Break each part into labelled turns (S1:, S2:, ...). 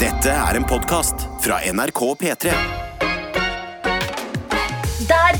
S1: Dette er en podkast fra NRK P3.
S2: Der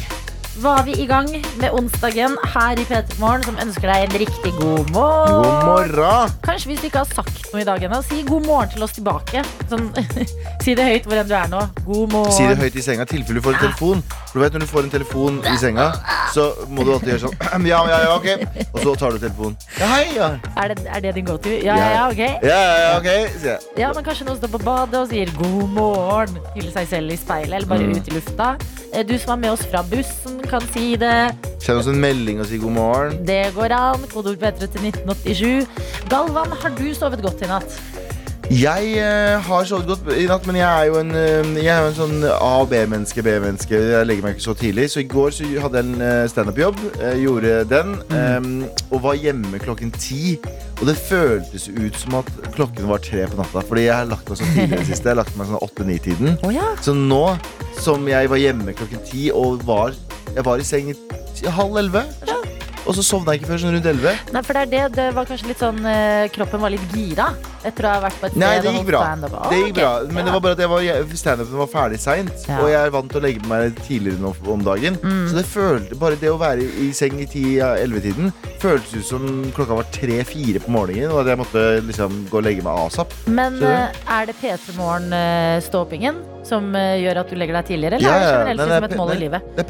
S2: var vi i gang med onsdagen her i P3 Morgen, som ønsker deg en riktig god morgen.
S3: God morgen!
S2: Kanskje hvis du ikke har sagt noe i dag ennå, si god morgen til oss tilbake. Sånn, si det høyt hvor enn du er nå. God morgen.
S3: Si det høyt i senga, i tilfelle du får en telefon. For du vet Når du får en telefon i senga, så må du alltid gjøre sånn Ja, ja, ja, ok. Og så tar du telefonen. Ja, hei, ja.
S2: Er, det, er det din go-to? Ja, ja, ja, ok.
S3: Ja, ja, ja, ok, sier jeg.
S2: Ja, men Kanskje noen står på badet og sier god morgen Hyller seg selv i speilet, eller bare
S3: Mm.
S2: ut i lufta. Eh, Du som er med oss fra bussen, kan si det.
S3: Send oss en melding og si god morgen.
S2: Det går an. Kodeord P3 til 1987. Galvan, har du sovet godt i natt?
S3: Jeg uh, har sovet godt i natt, men jeg er jo en, uh, jeg er jo en sånn A- og B-menneske. B-menneske Jeg legger meg ikke så tidlig. Så i går så hadde jeg en uh, standup-jobb. Gjorde den. eh, og var hjemme klokken ti. Og det føltes ut som at klokken var tre på natta. Fordi jeg har lagt meg så tidlig i det siste. Jeg har lagt meg sånn åtte-ni-tiden.
S2: Oh, ja.
S3: Så nå som jeg var hjemme klokken ti og var, jeg var i seng i halv elleve, kanskje. Og så sovna jeg ikke før sånn rundt elleve.
S2: Nei, for det er det. Det var kanskje litt sånn eh, Kroppen var litt gira etter å ha vært på et sted
S3: Nei, det gikk bra.
S2: stand-up.
S3: Det gikk bra. Men
S2: ja.
S3: det var bare at jeg var, standupen var ferdig seint.
S2: Ja.
S3: Og jeg er vant til å legge meg tidligere nå om dagen.
S2: Mm.
S3: Så det følte, bare det å være i seng i 10-11-tiden føltes ut som klokka var 3-4 på morgenen. Og at jeg måtte liksom gå og legge meg asap.
S2: Men eh, er det P3 Morgen-ståpingen som eh, gjør at du legger deg tidligere, eller er det generelt
S3: Nei,
S2: liksom et mål
S3: nei,
S2: i livet?
S3: Det er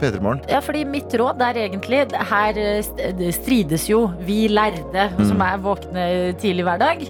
S3: P3 Morgen.
S2: Ja, fordi mitt råd er egentlig Her eh, strides jo vi lærde
S3: Mm.
S2: som er våkne tidlig hver dag.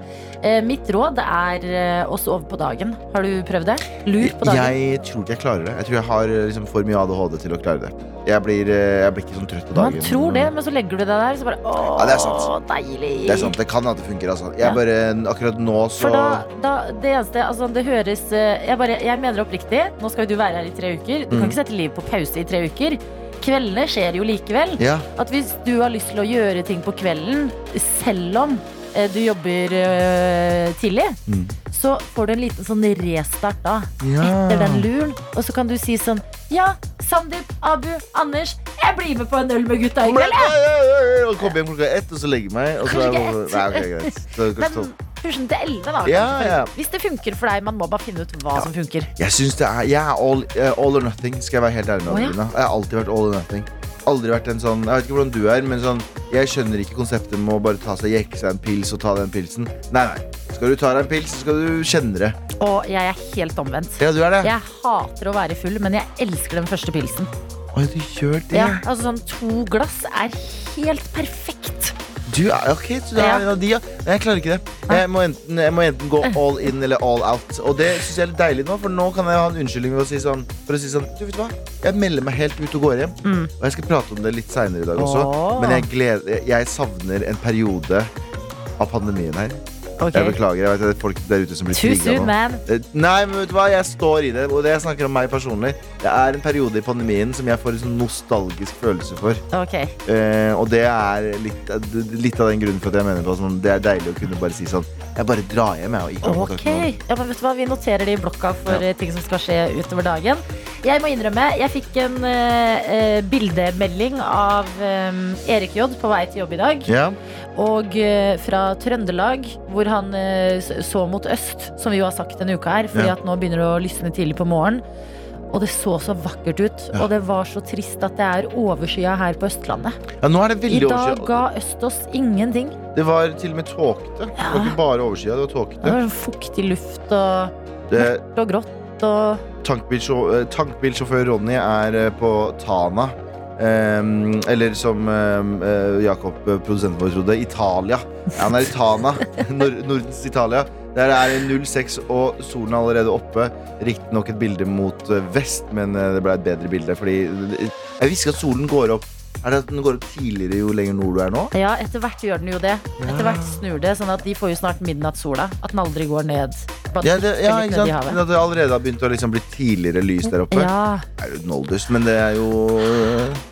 S2: Eh, Mitt råd er å sove på dagen. Har du prøvd det? Lur på dagen.
S3: Jeg tror ikke jeg klarer det. Jeg tror jeg har liksom for mye ADHD til å klare det. Jeg blir, eh, jeg blir ikke sånn trøtt på dagen.
S2: Man tror det, men så legger du deg der, så bare Å,
S3: Ja, det er sant.
S2: deilig.
S3: Det er sant, det kan at det funker. Altså. Jeg
S2: Ja.
S3: bare, akkurat nå så
S2: For da, da, det eneste, altså det høres eh, jeg, bare, jeg mener oppriktig, nå skal jo du være her i tre uker. Du kan
S3: Mm.
S2: ikke sette livet på pause i tre uker. Kveldene skjer jo likevel.
S3: Ja,
S2: At hvis du har lyst til å gjøre ting på kvelden, selv om du jobber uh, tidlig,
S3: Mm.
S2: så får du en liten sånn restart da.
S3: Ja.
S2: Etter den luren. Og så kan du si sånn Ja, Sandeep, Abu, Anders, jeg blir med på en øl med gutta i kveld. jeg!»
S3: Og komme hjem klokka ett, og så legge meg. Og så er
S2: ett.
S3: Nei, okay, greit. Så,
S2: Men
S3: så,
S2: til elleve, da.
S3: Ja, ja.
S2: Hvis det funker for deg. Man må bare finne ut hva som funker.
S3: jeg det er Jeg er all, eh, all or nothing, skal jeg være helt ærlig med
S2: ja.
S3: Jeg har alltid vært all or nothing. Aldri vært en sånn Jeg vet ikke hvordan du er, men sånn Jeg skjønner ikke konseptet med å bare ta seg jekke seg en pils og ta den pilsen. Nei, nei. Skal du ta deg en pils, så skal du kjenne det.
S2: Og jeg er helt omvendt.
S3: Ja, du er det?
S2: Jeg hater å være full, men jeg elsker den første pilsen.
S3: Oi, du gjør det?
S2: Ja, altså sånn To glass er helt perfekt.
S3: Du er, ok, du er en av de, ja. Nei, jeg klarer ikke det. Jeg må, enten, jeg må enten gå all in eller all out. Og det syns jeg er litt deilig nå, for nå kan jeg ha en unnskyldning ved å si sånn, for å si sånn Du, vet hva? Jeg melder meg helt ut og går hjem.
S2: Mm.
S3: Og jeg skal prate om det litt seinere i dag også.
S2: Åh.
S3: Men jeg, gleder, jeg savner en periode av pandemien her.
S2: Ok.
S3: Jeg beklager. Jeg vet at folk der ute som blir
S2: Too soon, man.
S3: Eh, Nei, men vet du hva? Jeg står i det, og det jeg snakker om meg personlig. Det er en periode i pandemien som jeg får en sånn nostalgisk følelse for.
S2: Okay.
S3: Eh, og det er litt, litt av den grunnen for at jeg mener på sånn, det er deilig å kunne bare si sånn Jeg bare drar hjem, jeg, og ikke har kontakt
S2: Ok,
S3: med noen.
S2: ja, men vet du hva? Vi noterer det i blokka for
S3: Ja.
S2: eh, ting som skal skje utover dagen. Jeg må innrømme, jeg fikk en eh, eh, bildemelding av um, Erik J på vei til jobb i dag.
S3: Ja.
S2: Og uh, fra Trøndelag, hvor han eh, så mot øst, som vi jo har sagt denne uka her, fordi
S3: Ja.
S2: at nå begynner det å lysne tidlig på morgenen. Og det så så vakkert ut.
S3: Ja.
S2: Og det var så trist at det er overskya her på Østlandet.
S3: ja, nå er det
S2: I dag
S3: overskyet.
S2: ga øst oss ingenting.
S3: Det var til og med tåkete. Det var ikke bare overskyet, det var
S2: Det var fuktig luft og
S3: Det-
S2: mørkt og grått og
S3: eh, Tankbilsjåfør Ronny er eh, på Tana. Ehm, eller som eh, Jakob, eh, produsenten vår, trodde, Italia. Ja, han er i Tana. Nord Nordens Italia. Der er det 06, og solen er allerede oppe. Riktignok et bilde mot eh, vest, men det ble et bedre bilde. Fordi jeg visste at solen går opp Er det at den går opp tidligere jo lenger nord du er nå?
S2: Ja, etter hvert gjør den jo det. Etter hvert snur det, sånn at de får jo snart midnattssola. At den aldri går ned.
S3: Ja, det, ja ikke sant? Men at det allerede har begynt å liksom bli tidligere lys der oppe.
S2: Ja,
S3: Det er jo noldus, men det er jo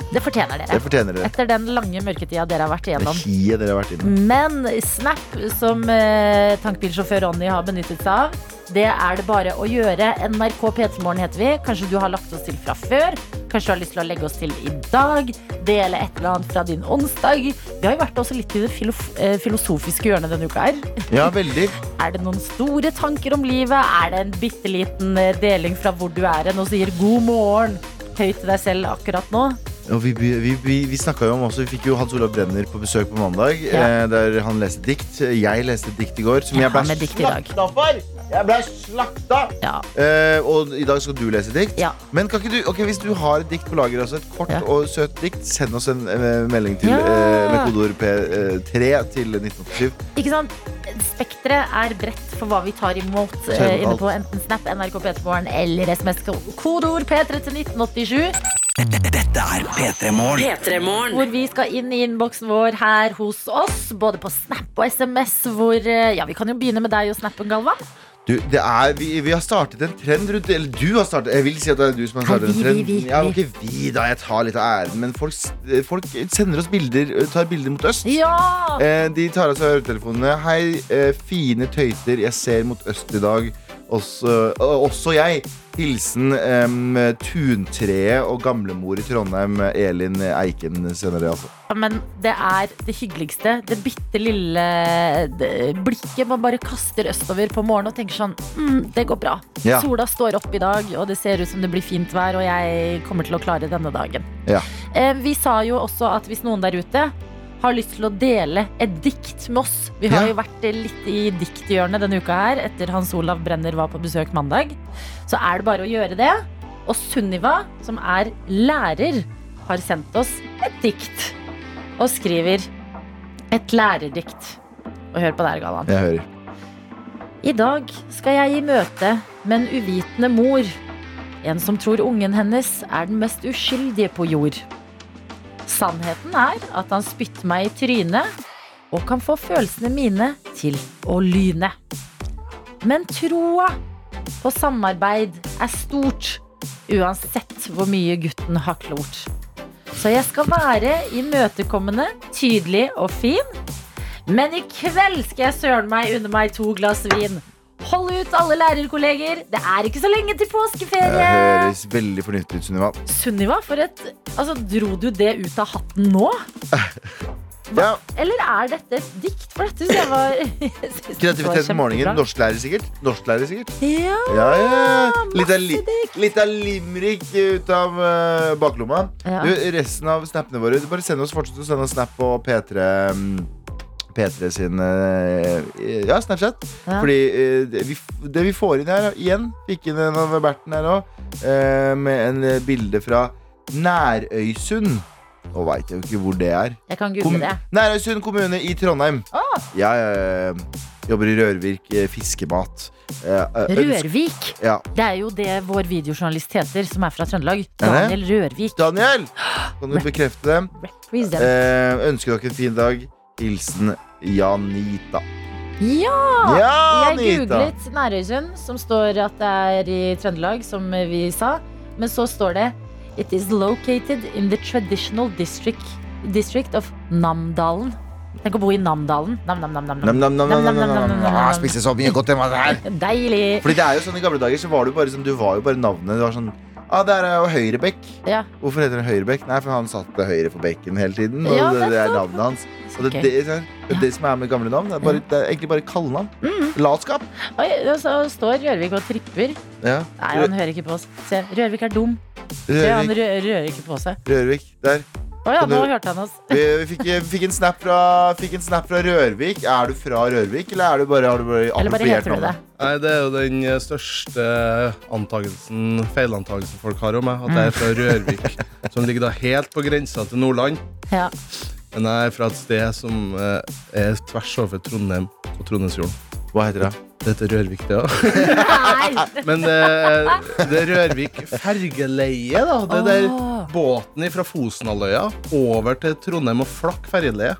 S2: det fortjener
S3: Det
S2: dere.
S3: fortjener dere.
S2: Etter den lange mørketida dere har vært
S3: Det
S2: igjennom.
S3: dere har vært innom.
S2: Men Snap, som eh, tankbilsjåfør Ronny har benyttet seg av, Det er det bare å gjøre. NRK P3morgen heter vi. Kanskje du har lagt oss til fra før. Kanskje du har lyst til å legge oss til i dag. Dele et eller annet fra din onsdag. Vi har jo vært også litt i det filof eh, filosofiske hjørnet denne uka her.
S3: Ja, veldig.
S2: Er det noen store tanker om livet? Er det en bitte liten eh, deling fra hvor du er hen og sier god morgen høyt til deg selv akkurat nå?
S3: Og vi, vi, vi, vi snakket jo om også, vi fikk jo Hans Olav Brenner på besøk på mandag,
S2: Ja.
S3: eh, der han leste dikt. Jeg leste dikt i går som
S2: Ja,
S3: jeg ble
S2: med dikt i dag.
S3: slakta for! Jeg ble slakta!
S2: Ja.
S3: Eh, og i dag skal du lese dikt.
S2: Ja.
S3: Men kan ikke du, ok, hvis du har et dikt på lager, også, et kort
S2: Ja.
S3: og søt dikt, send oss en eh, melding til,
S2: Ja.
S3: eh, med kodeord P3 til 1987.
S2: Ikke sant? Spekteret er bredt for hva vi tar imot eh, inne på enten Snap, NRK P3morgen eller SMS. Kodeord P3 til 1987.
S1: Dette er P3 Morgen.
S2: Hvor vi skal inn i innboksen vår her hos oss, både på Snap og SMS. Hvor, eh, ja, Vi kan jo begynne med deg og snappen, Galvan.
S3: Du, det er, vi, vi har startet en trend rundt Eller du har startet Jeg vil si at det er du som har startet en trend. ja, ikke vi da, jeg tar litt av æren. Men folk, folk sender oss bilder Tar bilder mot øst.
S2: Ja!
S3: Eh, de tar av seg øretelefonene. Hei, eh, fine tøyter. Jeg ser mot øst i dag. Også, også jeg. Hilsen um, tuntreet og gamlemor i Trondheim, Elin Eiken, senere. Altså.
S2: Men det er det hyggeligste. Det bitte lille blikket man bare kaster østover på morgenen og tenker sånn mm, Det går bra.
S3: Ja.
S2: Sola står opp i dag, og det ser ut som det blir fint vær, og jeg kommer til å klare denne dagen.
S3: Ja.
S2: Eh, vi sa jo også at hvis noen der ute har lyst til å dele et dikt med oss Vi har
S3: Ja.
S2: jo vært litt i dikthjørnet denne uka her etter Hans Olav Brenner var på besøk mandag. Så er det bare å gjøre det. Og Sunniva, som er lærer, har sendt oss et dikt og skriver et lærerdikt. Og hør på det her, Galvan.
S3: Jeg hører.
S2: I dag skal jeg i møte med en uvitende mor. En som tror ungen hennes er den mest uskyldige på jord. Sannheten er at han spytter meg i trynet og kan få følelsene mine til å lyne. Men troa på samarbeid er stort, uansett hvor mye gutten har klort. Så jeg skal være imøtekommende, tydelig og fin. Men i kveld skal jeg søren meg unne meg to glass vin. Hold ut, alle lærerkolleger. Det er ikke så lenge til påskeferie.
S3: Det høres veldig fornuftig ut, Sunniva.
S2: Sunniva, for et Altså, dro du det ut av hatten nå?
S3: Ja,
S2: Eller er dette et dikt? For dette jeg var
S3: Kreativitet om morgenen. Norsklærer, sikkert. Norsklærer, sikkert.
S2: Ja,
S3: Ja, ja. Litt av, li litt av limrik ut av uh, baklomma.
S2: Ja.
S3: Du, resten av snappene våre Bare send oss fortsett å sende oss snap på P3 mm, P3 sin eh, Ja, Snapchat.
S2: Ja.
S3: Fordi eh, det, vi, det vi får inn her igjen Fikk inn en av Berten her òg, med en eh, bilde fra Nærøysund. Nå veit jeg jo ikke hvor det er.
S2: Jeg kan
S3: Kom
S2: det.
S3: Nærøysund kommune i Trondheim.
S2: Ah.
S3: Jeg eh, jobber i Rørvik eh, fiskemat. Eh, eh,
S2: Rørvik.
S3: Ja.
S2: Det er jo det vår videojournalist heter, som er fra Trøndelag. Daniel Rørvik.
S3: Daniel, kan du bekrefte det? Eh, ønsker dere en fin dag. Hilsen Janita.
S2: Ja! Jeg googlet Nærøysund, som står at det er i Trøndelag, som vi sa. Men så står det It is located in the traditional district, district of Namdalen. Tenk å bo i Namdalen. Nam, nam, nam, nam,
S3: Nam,
S2: nam.
S3: nam, nam, nam, nam, nam,
S2: Nam, nam, nam,
S3: nam.
S2: nam,
S3: Ah,
S2: nam.
S3: Spiste så mye godt hjemme her.
S2: Deilig.
S3: Fordi det er jo sånn I gamle dager så var du bare, sånn, du var jo bare navnet. Du var sånn Ah, der er jo Høyrebekk.
S2: Ja.
S3: Hvorfor heter han Høyrebekk? Nei, for han satt høyre for bekken hele tiden. Og
S2: Ja,
S3: det, det er navnet hans. Og det, det, det, det, det som er med gamle navn, det er, bare, det er egentlig bare kallenavn.
S2: Mm.
S3: Latskap.
S2: Oi, og så står Rørvik og tripper.
S3: Ja.
S2: Nei, han hører ikke på oss. Se, Rørvik er dum. Se, han rører ikke på seg.
S3: Rørvik. Der.
S2: Å ja,
S3: du-
S2: nå hørte han oss.
S3: Vi, vi fikk, vi fikk, en snap fra, fikk en snap fra Rørvik. Er du fra Rørvik, eller er du bare, har du bare
S2: Eller bare
S3: appropriert
S2: heter du det?
S4: Nei, Det er jo den eh, største antagelsen, feilantagelsen folk har om meg. At jeg er fra Rørvik, som ligger da helt på grensa til Nordland.
S2: Ja.
S4: Men jeg er fra et sted som eh, er tvers over Trondheim og Trondheimsfjorden.
S3: Hva heter det?
S4: Det heter Rørvik, det òg.
S2: Nei!
S4: Men det, det er Rørvik fergeleie, da. Det er der
S2: Åh.
S4: båten fra Fosenhalvøya over til Trondheim og Flakk fergeleie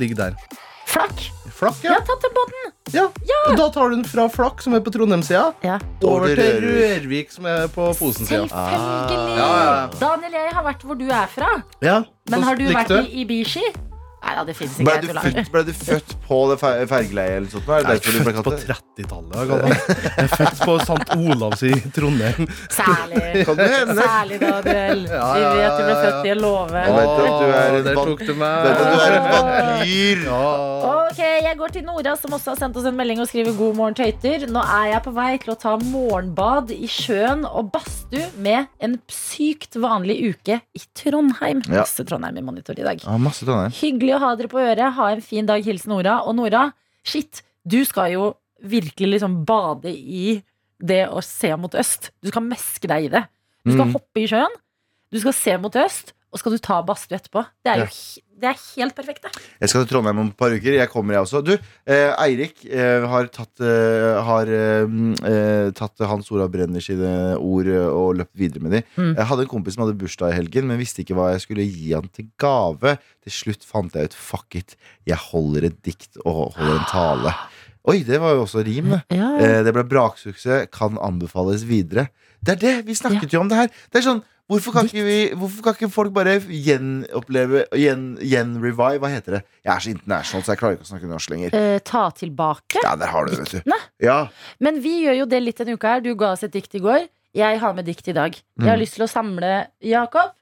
S4: ligger der.
S2: Flakk!
S4: Flakk,
S2: Jeg
S4: ja.
S2: har tatt den båten!
S4: ja. Og da tar du den fra Flakk, som er på Trondheimssida,
S2: Ja.
S4: over til
S3: Rørvik.
S4: Som er på Fosen-sida.
S2: Selvfølgelig!
S4: Ah. ja, ja.
S2: Daniel, jeg har vært hvor du er fra.
S4: Ja,
S2: Men har du vært i Ibishi? Nei da, det fins ikke.
S3: Ble du, født, ble du født på det fer- fergeleiet eller sånt? Er det
S4: Jeg er født på
S3: kalt det?
S4: 30-tallet. Jeg er født på St. Olavs i Trondheim.
S2: Særlig. Særlig, Daniel.
S4: Ja,
S2: Vi
S4: ja,
S2: vet du ble født i en låve.
S3: Jeg vet at du er en
S4: der tok du meg.
S3: Vet at du er en vampyr!
S4: Ja.
S2: Ok, Jeg går til Nora, som også har sendt oss en melding og skriver god morgen, tøyter. Nå er jeg på vei til å ta morgenbad i sjøen og badstue med en sykt vanlig uke i Trondheim.
S3: Ja.
S2: Masse Trondheim i monitor i dag.
S3: Ja, masse Trondheim.
S2: Hyggelig å ha dere på øret. Ha en fin dag. Hilsen Nora. Og Nora, shit, du skal jo virkelig liksom bade i det å se mot øst. Du skal meske deg i det. Du skal
S3: Mm.
S2: hoppe i sjøen, du skal se mot øst, og skal du ta badstue etterpå. Det er jo
S3: Ja.
S2: Det er helt perfekt, det.
S3: Jeg skal til Trondheim om et par uker. Jeg kommer, jeg også. Du, eh, Eirik eh, har tatt, eh, har, eh, eh, tatt Hans Olav Brenner sine ord eh, og løpt videre med dem.
S2: Mm.
S3: Jeg hadde en kompis som hadde bursdag i helgen, men visste ikke hva jeg skulle gi han til gave. Til slutt fant jeg ut fuck it, jeg holder et dikt og holder en tale. Oi, det var jo også rim.
S2: Ja,
S3: Eh, det ble braksuksess, kan anbefales videre. Det er det! Vi snakket jo om det her. Det er sånn, Hvorfor kan, ikke vi, hvorfor kan ikke folk bare gjenoppleve gjen- Gjenrevive? Hva heter det? Jeg er så international, så jeg klarer ikke å snakke norsk lenger.
S2: Eh, ta tilbake.
S3: Ja, der har du det, vet du. Ja,
S2: Men vi gjør jo det litt denne uka her. Du ga oss et dikt i går. Jeg har med dikt i dag. Jeg har
S3: Mm.
S2: lyst til å samle Jakob.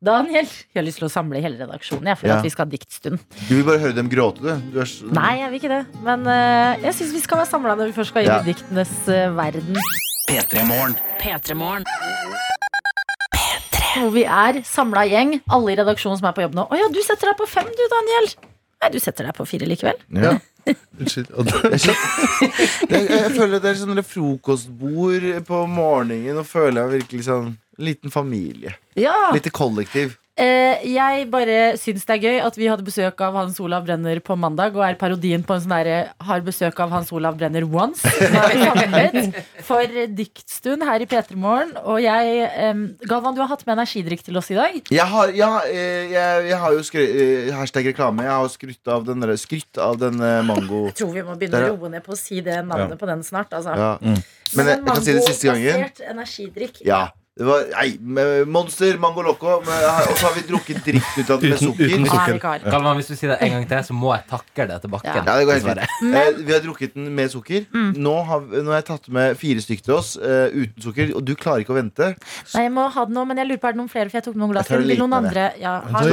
S2: Daniel. Jeg har lyst til å samle hele redaksjonen jeg, for
S3: Ja.
S2: at vi skal ha diktstund.
S3: Du vil bare høre dem gråte, du. du er så...
S2: Nei, jeg vil ikke det. Men uh, jeg syns vi skal være samla når vi først skal inn
S3: Ja.
S2: i diktenes uh, verden.
S1: P3morgen.
S2: Hvor vi er samla gjeng, alle i redaksjonen som er på jobb nå. Å ja, du setter deg på fem, du, Daniel. Nei, du setter deg på fire likevel.
S3: Ja.
S4: Unnskyld.
S3: Jeg, føler det er sånn frokostbord på morgenen, og føler jeg virkelig sånn liten familie.
S2: Ja.
S3: Lite kollektiv.
S2: Eh, jeg bare syns det er gøy at vi hadde besøk av Hans Olav Brenner på mandag, og er parodien på en sånn derre har besøk av Hans Olav Brenner once. For diktstund her i P3 Morgen. Og jeg eh, Galvan, du har hatt med energidrikk til oss i dag.
S3: Jeg har, ja, eh, jeg, jeg har jo skry, eh, hashtag reklame. Jeg har skrytt av den, der- skrytt av den mango...
S2: Jeg tror vi må begynne
S3: Der,
S2: å roe ned på å si det navnet på den snart. Altså.
S3: Ja. Men jeg, jeg kan si det siste gangen.
S2: Mangobasert energidrikk.
S3: Ja. Det var nei, Monster, Mango Loco. Og så har vi drukket dritt ut av det med
S4: Uten-
S3: sukker.
S4: uten sukker.
S2: Ah,
S5: Kalman, hvis du sier det en gang til, så må jeg takke det til bakken.
S2: Ja.
S3: Ja, det går helt fint. Eh, vi har drukket den med sukker.
S2: Mm.
S3: Nå, har, nå har jeg tatt med fire stykker til oss uh, uten sukker, og du klarer ikke å vente.
S2: Nei, jeg må ha det nå, men jeg lurer på er det noen flere, for jeg tok noen glass. Vil noen andre ja, har,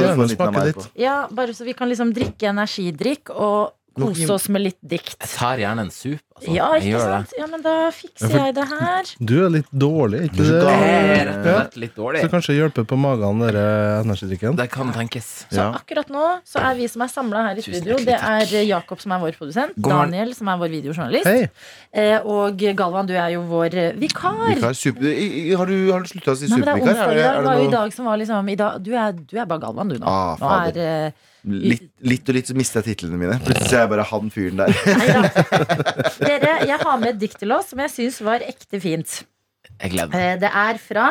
S2: ja, Bare så vi kan liksom drikke energidrikk og kose oss med litt dikt.
S5: Jeg tar gjerne en sup. Altså.
S2: Ja, ikke sant? Ja, men da fikser
S4: Ja,
S2: jeg det her.
S4: Du er litt dårlig, ikke
S3: Du er
S4: det?
S5: er rett og slett litt dårlig.
S4: Så kanskje hjelpe på magen, denne energidrikken.
S5: Det kan tenkes.
S2: Så
S3: Ja.
S2: akkurat nå så er vi som er samla her i
S5: Tusen
S2: studio, det er Jakob som er vår produsent, Daniel som er vår videojournalist,
S4: Hei!
S2: eh, og Galvan, du er jo vår eh, vikar.
S3: Vikar, super, har du, har du slutta å si
S2: Nei, men det er onsdag i dag. var jo i dag som var liksom i dag, du, er, du er bare Galvan, du nå.
S3: Ah,
S2: nå er, eh,
S3: Litt, litt og litt så mister jeg titlene mine. Plutselig er jeg bare han fyren der.
S2: Dere, jeg har med et dikt til oss som jeg syns var ekte fint.
S5: Jeg gleder meg.
S2: Eh, Det er fra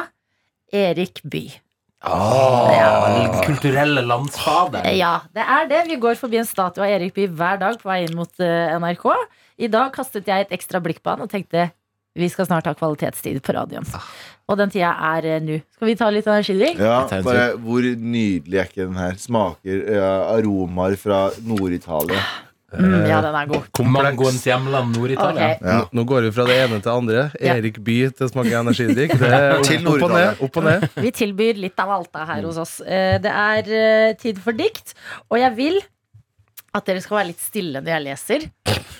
S2: Erik Bye.
S5: Åh, Kulturelle landsfader.
S2: Eh, Ja, det er det. Vi går forbi en statue av Erik Bye hver dag på vei inn mot eh, NRK. I dag kastet jeg et ekstra blikk på han og tenkte vi skal snart ha kvalitetstid på radioen. Og den tida er eh, nå. Skal vi ta litt energidrikk?
S3: Ja,
S5: Jeg tar en
S3: bare Hvor nydelig er ikke den her? Smaker ja, aromaer fra Nord-Italia.
S2: Mm, ja, den er god.
S5: Mangoens hjemland Nord-Italia.
S2: Ok.
S3: Ja.
S4: Nå, går vi fra det ene til det andre.
S2: Ja.
S4: Erik By til smaker energidrikk. Det er
S3: Til
S4: opp og
S3: Nord-Italia.
S4: ned. Opp og ned.
S2: Vi tilbyr litt av alt da her hos oss. Eh, Det er eh, tid for dikt, og jeg vil at dere skal være litt stille når jeg leser.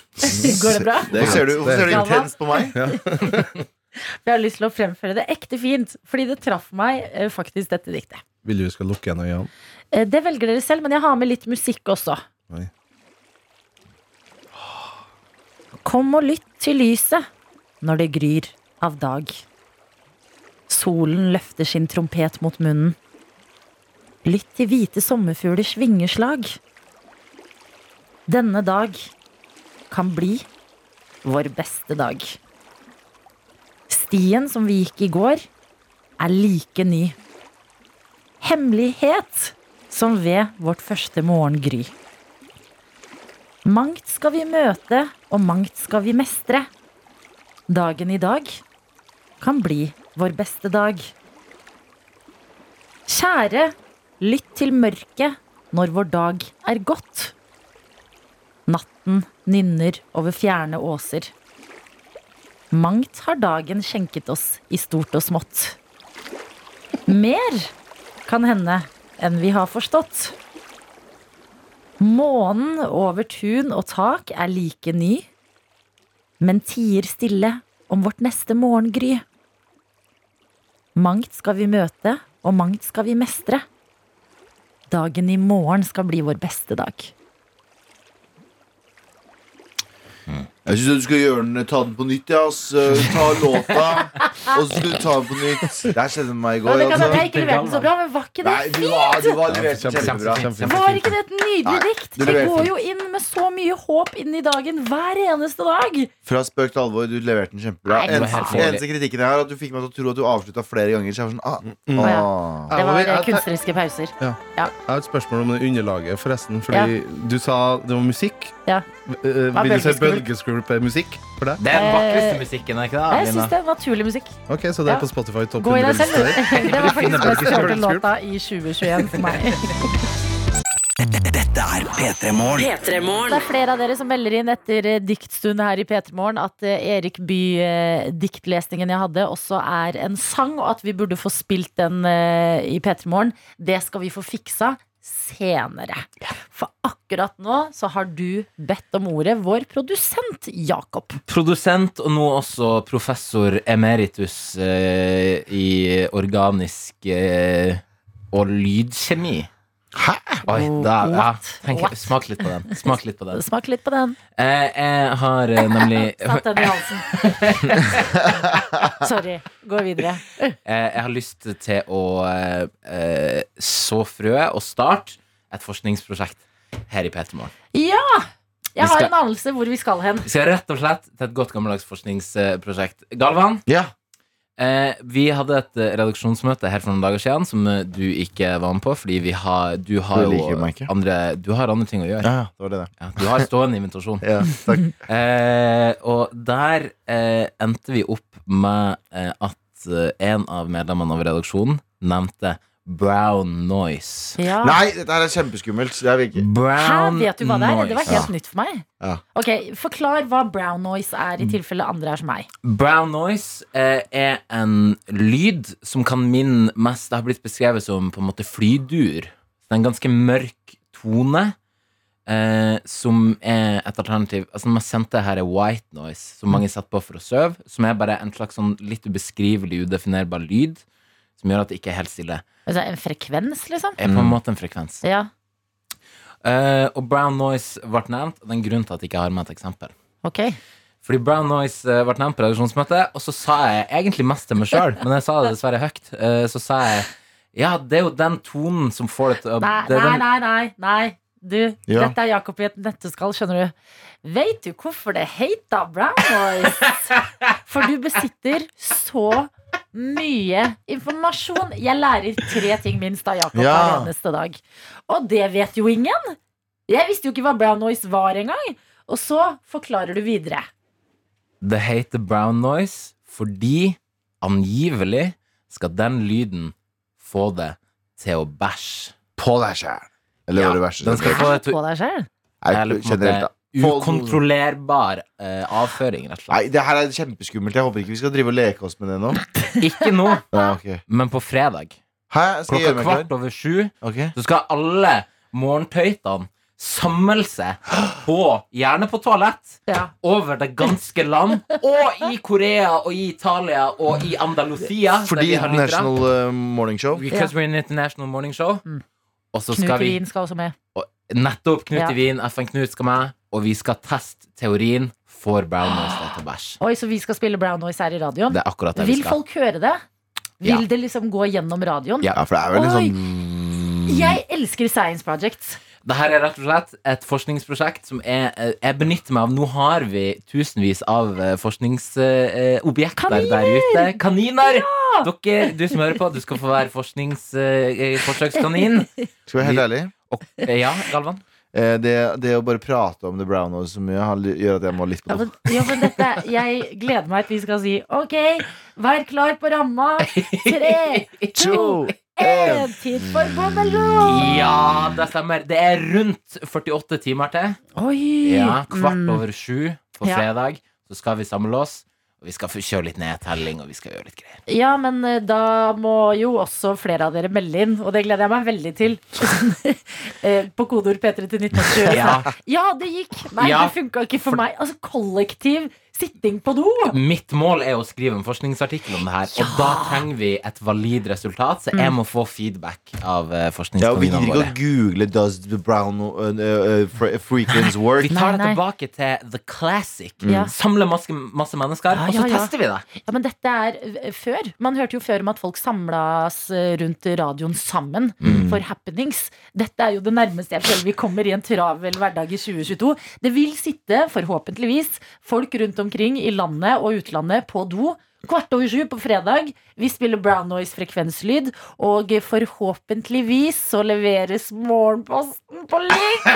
S2: Går det bra?
S3: Hvorfor ser du, hvorfor ser du intenst på meg?
S2: For jeg har lyst til å fremføre det ekte fint, fordi det traff meg eh, faktisk dette diktet.
S4: Vil du vi skal lukke igjen øynene?
S2: Eh, Det velger dere selv, men jeg har med litt musikk også.
S4: Oi.
S2: Kom og lytt til lyset når det gryr av dag. Solen løfter sin trompet mot munnen. Lytt til hvite sommerfuglers vingeslag. Denne dag kan bli vår beste dag. Stien som vi gikk i går, er like ny. Hemmelighet som ved vårt første morgengry. Mangt skal vi møte, og mangt skal vi mestre. Dagen i dag kan bli vår beste dag. Kjære, lytt til mørket når vår dag er gått. Natten nynner over fjerne åser. Mangt har dagen skjenket oss i stort og smått. Mer kan hende enn vi har forstått. Månen over tun og tak er like ny, men tier stille om vårt neste morgengry. Mangt skal vi møte, og mangt skal vi mestre. Dagen i morgen skal bli vår beste dag.
S3: Jeg syns du skal gjøre den, ta den på nytt. Ja. Eh, Ta låta, og så skal du ta den på nytt. Det her skjedde med meg i
S2: Ja,
S3: går.
S2: det kan
S3: Altså.
S2: jeg ikke leverte den så bra, men var ikke det
S3: Nei, du var, du var levert
S4: ja,
S3: kjempebra.
S4: kjempebra.
S2: Var ikke det et nydelig dikt?
S3: Vi
S2: går jo inn med så mye håp inn i dagen hver eneste dag.
S3: Fra spøk til alvor, du leverte den kjempebra.
S2: Den
S3: Eneste, eneste kritikken jeg har, at du fikk meg til å tro at du avslutta flere ganger. Så jeg var sånn, ah,
S4: Mm.
S2: Å,
S3: ah.
S2: Det var kunstneriske pauser.
S4: Jeg har et spørsmål om det underlaget, forresten. Fordi du sa det var musikk.
S2: Ja.
S4: Eh, Vil du si
S2: bølgeskvulp?
S4: Bølgeskvulp-musikk for deg?
S5: Det er den vakreste musikken, ikke det?
S2: Jeg syns det er naturlig musikk.
S4: Ok, Så det
S2: Ja.
S4: er på Spotify topp
S2: Gå i deg
S4: 100 lister.
S2: Det var faktisk best hørte låta i 2021 for meg.
S1: Dette er P3 Morgen.
S2: Det er flere av dere som melder inn etter eh, diktstund her i P3 Morgen at eh, Erik Bye-diktlesningen jeg hadde, også er en sang, og at vi burde få spilt den eh, i P3 Morgen. Det skal vi få fiksa senere. For akkurat nå så har du bedt om ordet, vår produsent Jakob.
S5: Produsent og nå også professor emeritus eh, i organisk eh, og lydkjemi.
S3: Hæ?
S5: Oi, da, ja, tenk,
S2: What?
S5: smak litt på den. Smak litt på den.
S2: Smak litt på den.
S5: Eh, jeg har eh, nemlig
S2: Satt den i halsen. Sorry. Gå videre.
S5: Eh, jeg har lyst til å eh, så frø og starte et forskningsprosjekt her i P3 Morgen.
S2: Ja! Jeg har
S5: skal-
S2: en anelse hvor vi skal hen.
S5: Vi skal rett og slett til et godt gammeldags forskningsprosjekt. Galvan,
S3: Ja.
S5: Eh, vi hadde et eh, redaksjonsmøte her for noen dager siden som eh, du ikke var med på, fordi vi har, du har
S3: du
S5: jo andre, du har andre ting å gjøre.
S3: ja, det var det.
S5: Ja, du har stående invitasjon.
S3: Ja.
S5: Eh, og der eh, endte vi opp med eh, at en av medlemmene av redaksjonen nevnte brown noise.
S2: Ja.
S3: Nei, dette her er kjempeskummelt. Det er ikke.
S2: Hæ, vet du hva det er? Det var
S5: helt
S2: helt nytt for meg.
S3: Ja.
S2: Ok, Forklar hva brown noise er, i tilfelle andre er som meg.
S5: Brown noise eh, er en lyd som kan minne mest Det har blitt beskrevet som på en måte flydur. Det er en ganske mørk tone. Eh, som er et alternativ Altså man sendte her er white noise, som mange setter på for å sove. Som er bare en slags sånn litt ubeskrivelig, udefinerbar lyd. Som gjør at det ikke er helt stille.
S2: Altså en frekvens, liksom?
S5: Er på en måte en frekvens.
S2: Ja,
S5: Eh, og brown noise ble nevnt. Det er en grunn til at jeg ikke har med et eksempel.
S2: ok
S5: Fordi brown noise eh, ble nevnt på redaksjonsmøtet, og så sa jeg egentlig mest til meg sjøl, men jeg sa det dessverre høyt. Eh, Så sa jeg ja, det er jo den tonen som får det til å
S2: Nei,
S5: det er
S2: nei,
S5: den,
S2: nei, nei, nei. Du,
S3: Ja.
S2: dette er Jakob i et nøtteskall, skjønner du. Vet du hvorfor det heter brown noise? For du besitter så mye informasjon. Jeg lærer tre ting minst av Jakob
S3: Ja.
S2: hver eneste dag. Og det vet jo ingen. Jeg visste jo ikke hva brown noise var engang. Og så forklarer du videre.
S5: det heter brown noise fordi angivelig skal den lyden få det til å bæsje.
S3: På deg sjæl. Eller
S5: Ja,
S3: var det verste?
S5: den skal få det til
S2: På deg.
S5: Eller
S3: generelt, da.
S5: Ukontrollerbar eh, avføring, rett og slett.
S3: Nei, det her er kjempeskummelt. Jeg håper ikke vi skal drive og leke oss med det nå.
S5: Ikke nå,
S3: Ja, ok.
S5: men på fredag.
S3: Hæ? Skal
S5: Klokka
S3: jeg gjøre meg klar?
S5: kvart over sju
S3: Ok.
S5: så skal alle morgentøytene samle seg på, gjerne på toalett,
S2: Ja.
S5: over det ganske land, og i Korea og i Italia og i Andalusia. der
S3: Fordi
S5: vi har lyttere.
S3: International Morning Show.
S5: Because we're an international morning show.
S2: Mm.
S5: Og så
S2: Knut
S5: skal vi
S2: Wien skal også med.
S5: nettopp Knut
S2: Ja.
S5: i Wien, FN Knut skal med, og vi skal teste teorien for brown noise til bæsj.
S2: Oi, så vi skal spille brown noise her i radioen?
S5: Det er akkurat det vi
S2: Vil
S5: skal.
S2: folk høre det? Vil
S5: Ja.
S2: det liksom gå gjennom radioen?
S5: Ja.
S3: For det er vel liksom...
S2: Oi.
S3: sånn
S2: Jeg elsker Science Projects.
S5: Det her er rett og slett et forskningsprosjekt som er, eh, jeg benytter meg av. Nå har vi tusenvis av eh, forskningsobjekter
S2: Kaniner!
S5: der ute. Kaniner! Dere, du som hører på, du skal få være forskningsforsøkskanin.
S3: Skal vi være helt ærlig?
S5: Og, eh, ja, Galvan?
S3: Eh, det, det å bare prate om The Brown Nose så mye gjør at jeg må litt på
S2: Ja,
S3: do.
S2: men, ja, men dette, jeg gleder meg til vi skal si OK, vær klar på ramma. Tre, to, En tid for Bommelå!
S5: Ja, det stemmer. Det er rundt 48 timer til.
S2: Oi!
S5: Ja, Kvart
S2: Mm.
S5: over sju på fredag. Så skal vi samle oss. Vi skal kjøre litt nedtelling, og vi skal gjøre litt greier.
S2: Ja, men eh, da må jo også flere av dere melde inn, og det gleder jeg meg veldig til. Eh, På kodeord P3 til 1920.
S5: Ja.
S2: Ja, det gikk! Nei,
S5: Ja.
S2: det funka ikke for meg. Altså, kollektiv sitting på do.
S5: Mitt mål er å skrive en forskningsartikkel om det her, og da trenger vi et valid resultat, så
S2: Mm.
S5: jeg må få feedback av uh,
S3: Ja, vi gidder ikke å google 'Does the brown uh, uh, frequency work'?
S5: Vi tar
S2: Nei,
S5: det tilbake til the classic.
S2: Mm.
S5: Samle masse, masse mennesker,
S2: Ja,
S5: og så
S2: ja, ja.
S5: tester vi det.
S2: Ja, men dette er eh, før. Man hørte jo før om at folk samlas eh, rundt radioen sammen
S5: Mm.
S2: for happenings. Dette er jo det nærmeste jeg føler vi kommer i en travel hverdag i 2022. Det vil sitte, forhåpentligvis, folk rundt omkring i landet og utlandet på do. Kvart over sju på fredag. Vi spiller brown noise frekvenslyd. Og forhåpentligvis så leveres morgenposten på link!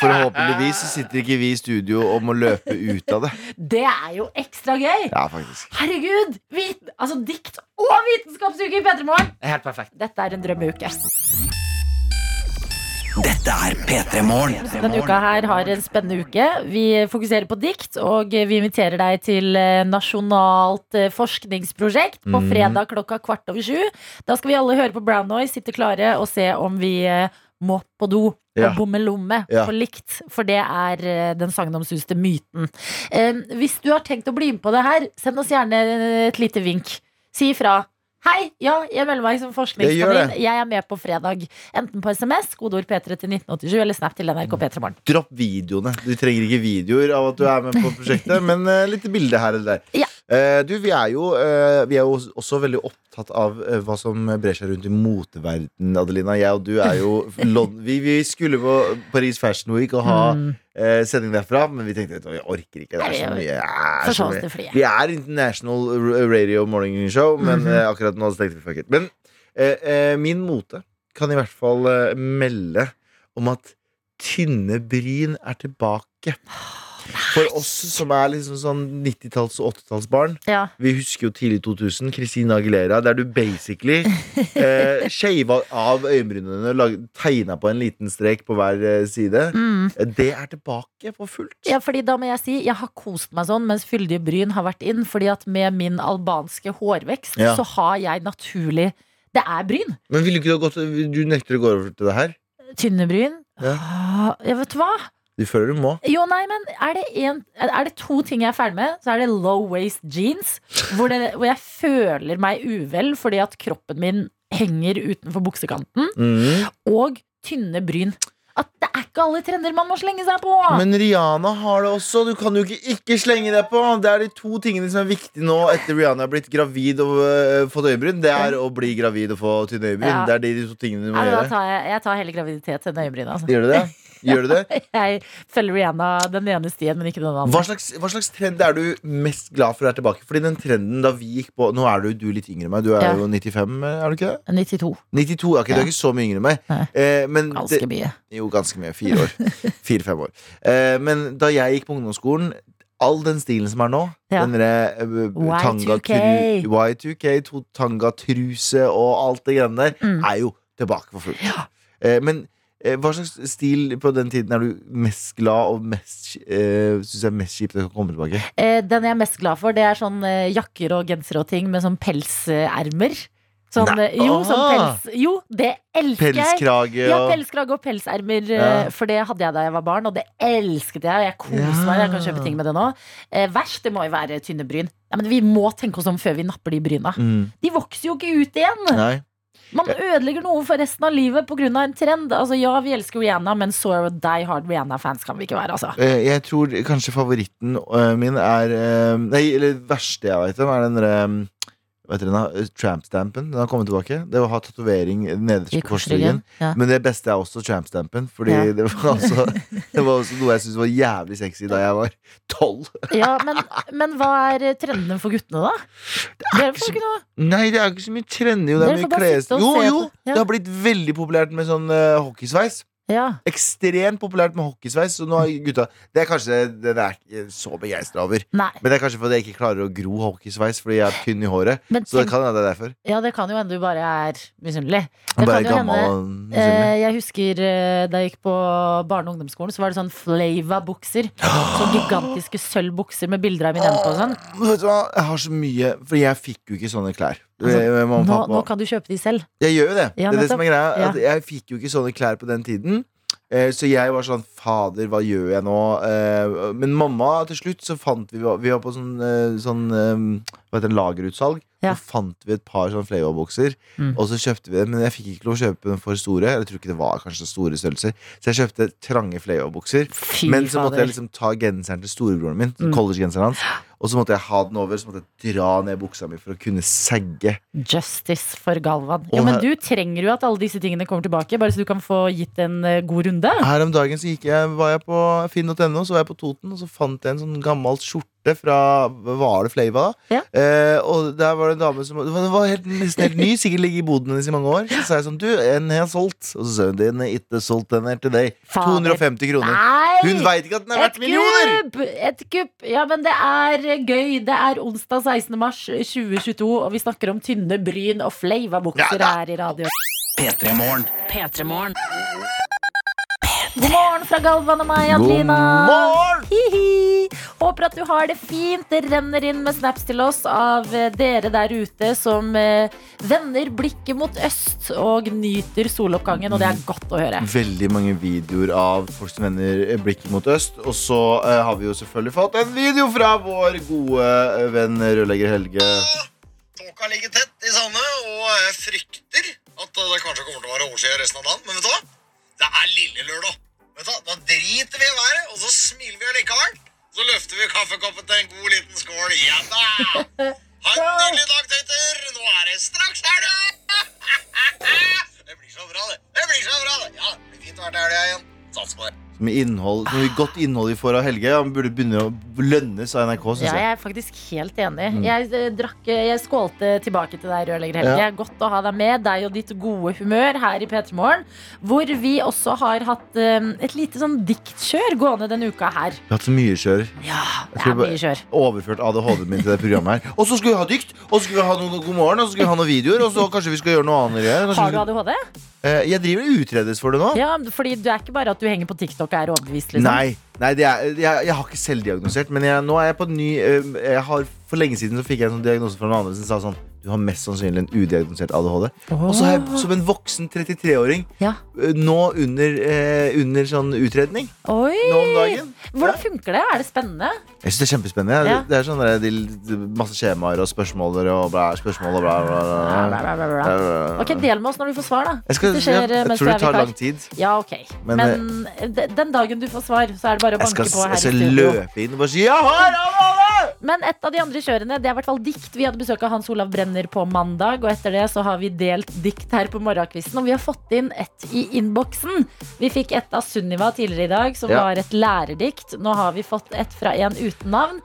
S3: Forhåpentligvis så sitter ikke vi i studio og må løpe ut av det.
S2: Det er jo ekstra gøy!
S3: Ja, faktisk.
S2: Herregud! Vit altså dikt og vitenskapsuke i P3 Morgen!
S5: Er helt perfekt.
S2: Dette er en drømmeuke.
S1: Dette er P3 Morgen.
S2: Denne uka her har en spennende uke. Vi fokuserer på dikt, og vi inviterer deg til eh, nasjonalt eh, forskningsprosjekt på
S3: Mm.
S2: fredag klokka kvart over sju. Da skal vi alle høre på Brown Noise, sitte klare og se om vi eh, må på do.
S3: Ja.
S2: Og bomme lomme
S3: Ja.
S2: på likt, for det er den sagnomsuste myten. Eh, hvis du har tenkt å bli med på det her, send oss gjerne et lite vink. Si ifra. Hei, ja, jeg melder meg som forskningskanin. Jeg er med på fredag. Enten på SMS, kodeord P3 til 1987, eller Snap til NRK P3 Morgen.
S3: Dropp videoene. Du trenger ikke videoer av at du er med på prosjektet, men uh, litt bilde her eller der.
S2: Ja.
S3: Eh, du, vi er jo, eh, vi er jo også veldig opptatt av eh, hva som brer seg rundt i moteverden, Adelina. Jeg og du er jo vi, vi skulle på Paris Fashion Week og ha
S2: Mm.
S3: sending derfra, men vi tenkte at vi orker ikke. Det er så mye. er så mye. Vi er International Radio Morning Show, men
S2: Mhm.
S3: akkurat nå tenkte vi fuck it. Men min mote kan i hvert fall melde om at tynne bryn er tilbake. For oss som er liksom sånn 90-talls- og 80-tallsbarn,
S2: Ja.
S3: vi husker jo tidlig 2000, Christina Aguilera, der du basically eh, shava av øyenbrynene og tegna på en liten strek på hver eh, side.
S2: Mm.
S3: Eh, Det er tilbake for fullt.
S2: ja, fordi da må jeg si Jeg har kost meg sånn mens fyldige bryn har vært inn. Fordi at med min albanske hårvekst
S3: Ja.
S2: så har jeg naturlig Det er bryn.
S3: Men ville ikke du ha gått Du nekter å gå over til det her?
S2: Tynne bryn.
S3: Ja.
S2: Ah, Jeg vet hva?
S3: Du føler du må?
S2: Jo, nei, men er det, en, er det to ting jeg er ferdig med, så er det low waist jeans. Hvor, det, hvor jeg føler meg uvel fordi at kroppen min henger utenfor buksekanten.
S3: Mm.
S2: Og tynne bryn. At det er ikke alle trender man må slenge seg på!
S3: Men Rihanna har det også. Du kan jo ikke ikke slenge deg på. Det er de to tingene som er viktige nå etter Rihanna har blitt gravid og uh, fått øyebryn. Det er å bli gravid og få tynne øyebryn.
S2: Ja.
S3: Det er de, de to tingene du må
S2: da
S3: gjøre.
S2: tar jeg, jeg tar hele graviditet til øyebryn. Altså.
S3: Gjør du det? Gjør du det?
S2: Jeg følger Rihanna den ene stien, men ikke den
S3: Hva
S2: andre.
S3: slags, hva slags trend er du mest glad for er tilbake? Fordi den trenden da vi gikk på Nå er du, du litt yngre enn meg. Du er
S2: Ja.
S3: jo 95, er du ikke det?
S2: 92.
S3: 92. Ok, du er ikke så mye yngre enn meg. Eh, men
S2: Ganske
S3: det,
S2: mye.
S3: jo, ganske mye. Fire år. Fire-fem år. Eh, men da jeg gikk på ungdomsskolen All den stilen som er nå,
S2: Ja.
S3: den derre uh,
S2: Y2K.
S3: Y2K, to tangatruse og alt det greiene der,
S2: Mm.
S3: er jo tilbake for fullt. Eh, men eh, hva slags stil på den tiden er du mest glad og mest uh, jeg er mest kjipt å komme tilbake?
S2: Eh, den jeg er mest glad for, det er sånn eh, jakker og gensere og ting med sånn pelsermer. Sånn, eh, jo, sånn pels, jo, det elsker jeg!
S3: Pelskrage
S2: Ja, pelskrage og pelsermer, eh,
S3: Ja.
S2: for det hadde jeg da jeg var barn, og det elsket jeg. Jeg koser meg, jeg kan kjøpe ting med det nå. Eh, verst, det må jo være tynne bryn. Ja, men vi må tenke oss om før vi napper de bryna.
S3: mm,
S2: De vokser jo ikke ut igjen!
S3: Nei.
S2: Man ødelegger noe for resten av livet pga. en trend. Altså, ja, vi elsker Rihanna, men så die hard Rihanna-fans kan vi ikke være. Altså.
S3: Eh, Jeg tror kanskje favoritten eh, min er eh, Nei, eller verste jeg vet om, er den derre hva dere, Trampstampen? Tramp-stampen. Den har kommet tilbake. Det å ha tatovering nederst på korsryggen.
S2: Ja.
S3: Men det beste er også tramp-stampen. Fordi
S2: Ja.
S3: det, var også, det var også noe jeg syntes var jævlig sexy da jeg var tolv.
S2: Ja, men, men hva er trendene for guttene, da? Det er, ikke så,
S3: Nei, det er ikke så mye trender. Jo, det er mye
S2: bare
S3: kles...
S2: sitte og
S3: Jo, jo! Det har blitt veldig populært med sånn uh, hockeysveis.
S2: Ja.
S3: Ekstremt populært med hockeysveis. Så nå har gutta Det er kanskje det er ikke så begeistra over.
S2: Nei,
S3: Men det er kanskje fordi jeg ikke klarer å gro hockeysveis fordi jeg er tynn i håret.
S2: men
S3: Så det kan hende det er derfor.
S2: ja, det kan jo hende du bare er misunnelig. Det
S3: bare
S2: kan jo hende- Eh, jeg husker eh, da jeg gikk på barne- og ungdomsskolen, så var det sånn Flava-bukser. Sånn gigantiske sølvbukser med bilder av Eminem på og sånn.
S3: Vet du hva, jeg har så mye For jeg fikk jo ikke sånne klær.
S2: Altså, Nå, nå kan du kjøpe de selv.
S3: Jeg gjør jo det.
S2: Ja,
S3: det er det som er greia.
S2: Ja.
S3: Jeg fikk jo ikke sånne klær på den tiden. Eh, Så jeg var sånn Fader, hva gjør jeg nå? Eh, Men mamma, til slutt så fant vi Vi var på sånn, eh, sånn Hva heter det, lagerutsalg.
S2: Ja.
S3: Så fant vi et par sånn Flavor-bokser,
S2: Mm.
S3: Og så kjøpte vi dem, men jeg fikk ikke lov å kjøpe dem for store. Jeg tror ikke det var kanskje store størrelser Så jeg kjøpte trange
S2: Flavor-bukser.
S3: Men så måtte jeg liksom ta genseren til storebroren min.
S2: Mm.
S3: Collegegenseren hans Og så måtte jeg ha den over, så måtte jeg dra ned buksa mi for å kunne segge.
S2: Justice for Galvan. Ja, men du trenger jo at alle disse tingene kommer tilbake, bare så du kan få gitt en eh, god runde.
S3: Her om dagen så gikk jeg, var jeg på finn.no, så var jeg på Toten, og så fant jeg en sånn gammel skjorte fra Var det Flava? da?
S2: Ja.
S3: Eh, og der var det en dame som Det var, helt, nesten helt ny, sikkert ligget i boden hennes i mange år. Så sa jeg sånn Du, en har jeg solgt. Og så sa hun din ikke solgt, den her til deg. 250 kroner.
S2: Nei!
S3: Hun veit ikke at den er verdt millioner!
S2: kupp! Et kupp! Ja, men det er gøy. Det er onsdag 16. mars 2022, og vi snakker om tynne bryn og fleivabukser
S3: Ja
S2: her i radio.
S1: P3 Morgen.
S6: P3morgen.
S2: God morgen fra Galvan og meg,
S3: God
S2: morgen!
S3: morgen!
S2: Hihi. Håper at du har det fint. Det renner inn med snaps til oss av eh, dere der ute som eh, vender blikket mot øst og nyter soloppgangen, og det er godt å høre.
S3: Veldig mange videoer av folk som vender blikket mot øst. Og så eh, har vi jo selvfølgelig fått en video fra vår gode eh, venn rørlegger Helge.
S7: Tåka ligger tett i Sande, og jeg frykter at det kanskje kommer til å være overskyet resten av dagen. Men vet du hva? Det er lille lørdag. Vet du hva? Da driter vi i været, og så smiler vi allikevel. Så løfter vi kaffekoppen til en god liten skål. Ja da! Ha en nydelig dag, tøyter. Nå er det straks helg! Det blir så bra, det. Det blir så bra, det. Ja, det blir fint å være til helga igjen. Sats på det.
S3: Med innhold, noe godt innhold vi får av Helge. Han burde begynne å lønnes av NRK, Synes
S2: Ja,
S3: jeg.
S2: er faktisk helt enig.
S3: Mm.
S2: Jeg, eh, drakk, jeg skålte tilbake til deg, rørlegger Helge.
S3: Ja.
S2: Godt å ha deg med, deg og ditt gode humør her i P3 Morgen. Hvor vi også har hatt eh, et lite sånn diktkjør gående denne uka her.
S3: Vi har hatt så mye kjør.
S2: Ja, det er mye kjør.
S3: Overført ADHD-en min til det programmet her. Og så skal vi ha dykt, og så skal vi ha noe God morgen, og så skal vi ha noen videoer, og så kanskje vi skal gjøre noe annet. Kanskje
S2: Har du ADHD?
S3: Eh, Jeg driver og utredes for det nå.
S2: Ja, fordi du er ikke bare at du henger på TikTok og er overbevist, liksom.
S3: Nei, nei er, jeg, jeg har ikke selvdiagnosert, men jeg, nå er jeg på en ny eh, jeg har, For lenge siden så fikk jeg en sånn diagnose fra noen andre som sa sånn Du har mest sannsynlig en udiagnosert ADHD. Og så har jeg som en voksen 33-åring
S2: Ja.
S3: eh, nå under, eh, under sånn utredning.
S2: Oi!
S3: Nå om dagen.
S2: Hvordan funker det? Er det spennende?
S3: Jeg synes Det er kjempespennende.
S2: Ja.
S3: Det er sånn der, de, de, masse skjemaer og spørsmål og bla, spørsmål og bla, bla, bla,
S2: Bla. Ok, Del med oss når du får svar, da.
S3: Jeg, skal,
S2: det
S3: ja,
S2: skjer, eh,
S3: jeg tror det tar lang tid.
S2: Ja, ok.
S3: Men,
S2: Men, de- den dagen du får svar, så er det bare å banke
S3: skal,
S2: på her
S3: jeg skal løpe inn og bare si 'jeg har ADHD'!
S2: Men et av de andre kjørene, det er i hvert fall dikt. Vi hadde besøk av Hans Olav Brenner på mandag, og etter det så har vi delt dikt her på morgenkvisten. Og vi har fått inn et i innboksen. Vi fikk et av Sunniva tidligere i dag, som
S3: Ja.
S2: var et lærerdikt. Nå har vi fått et fra en uten navn.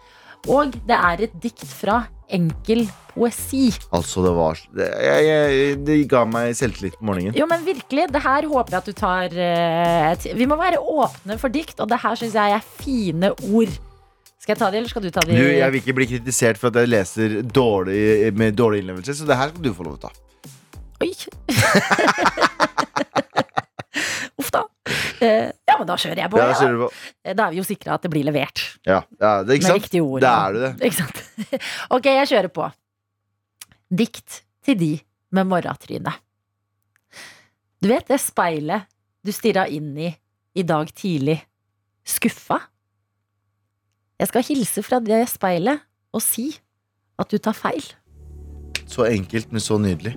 S2: Og det er et dikt fra Enkel poesi.
S3: Altså, det var det, jeg, jeg, det ga meg selvtillit på morgenen.
S2: Jo, men virkelig, det her håper jeg at du tar uh, Vi må være åpne for dikt, og det her syns jeg er fine ord. Skal jeg ta de, eller skal du ta de?
S3: Du, jeg vil ikke bli kritisert for at jeg leser dårlig, med dårlig innlevelse, så det her skal du få lov til å ta.
S2: Oi. Uff da. Eh, ja, men da kjører jeg på.
S3: Ja,
S2: da,
S3: kjører på.
S2: Da er vi jo sikra at det blir levert.
S3: Ja, ja, det, ikke
S2: Med
S3: sant?
S2: riktige ord.
S3: Det er du det.
S2: Ikke sant? Ok, jeg kjører på. Dikt til de med morratryne. Du vet det speilet du stirra inn i i dag tidlig? Skuffa? Jeg skal hilse fra det speilet og si at du tar feil.
S3: Så enkelt, men så nydelig.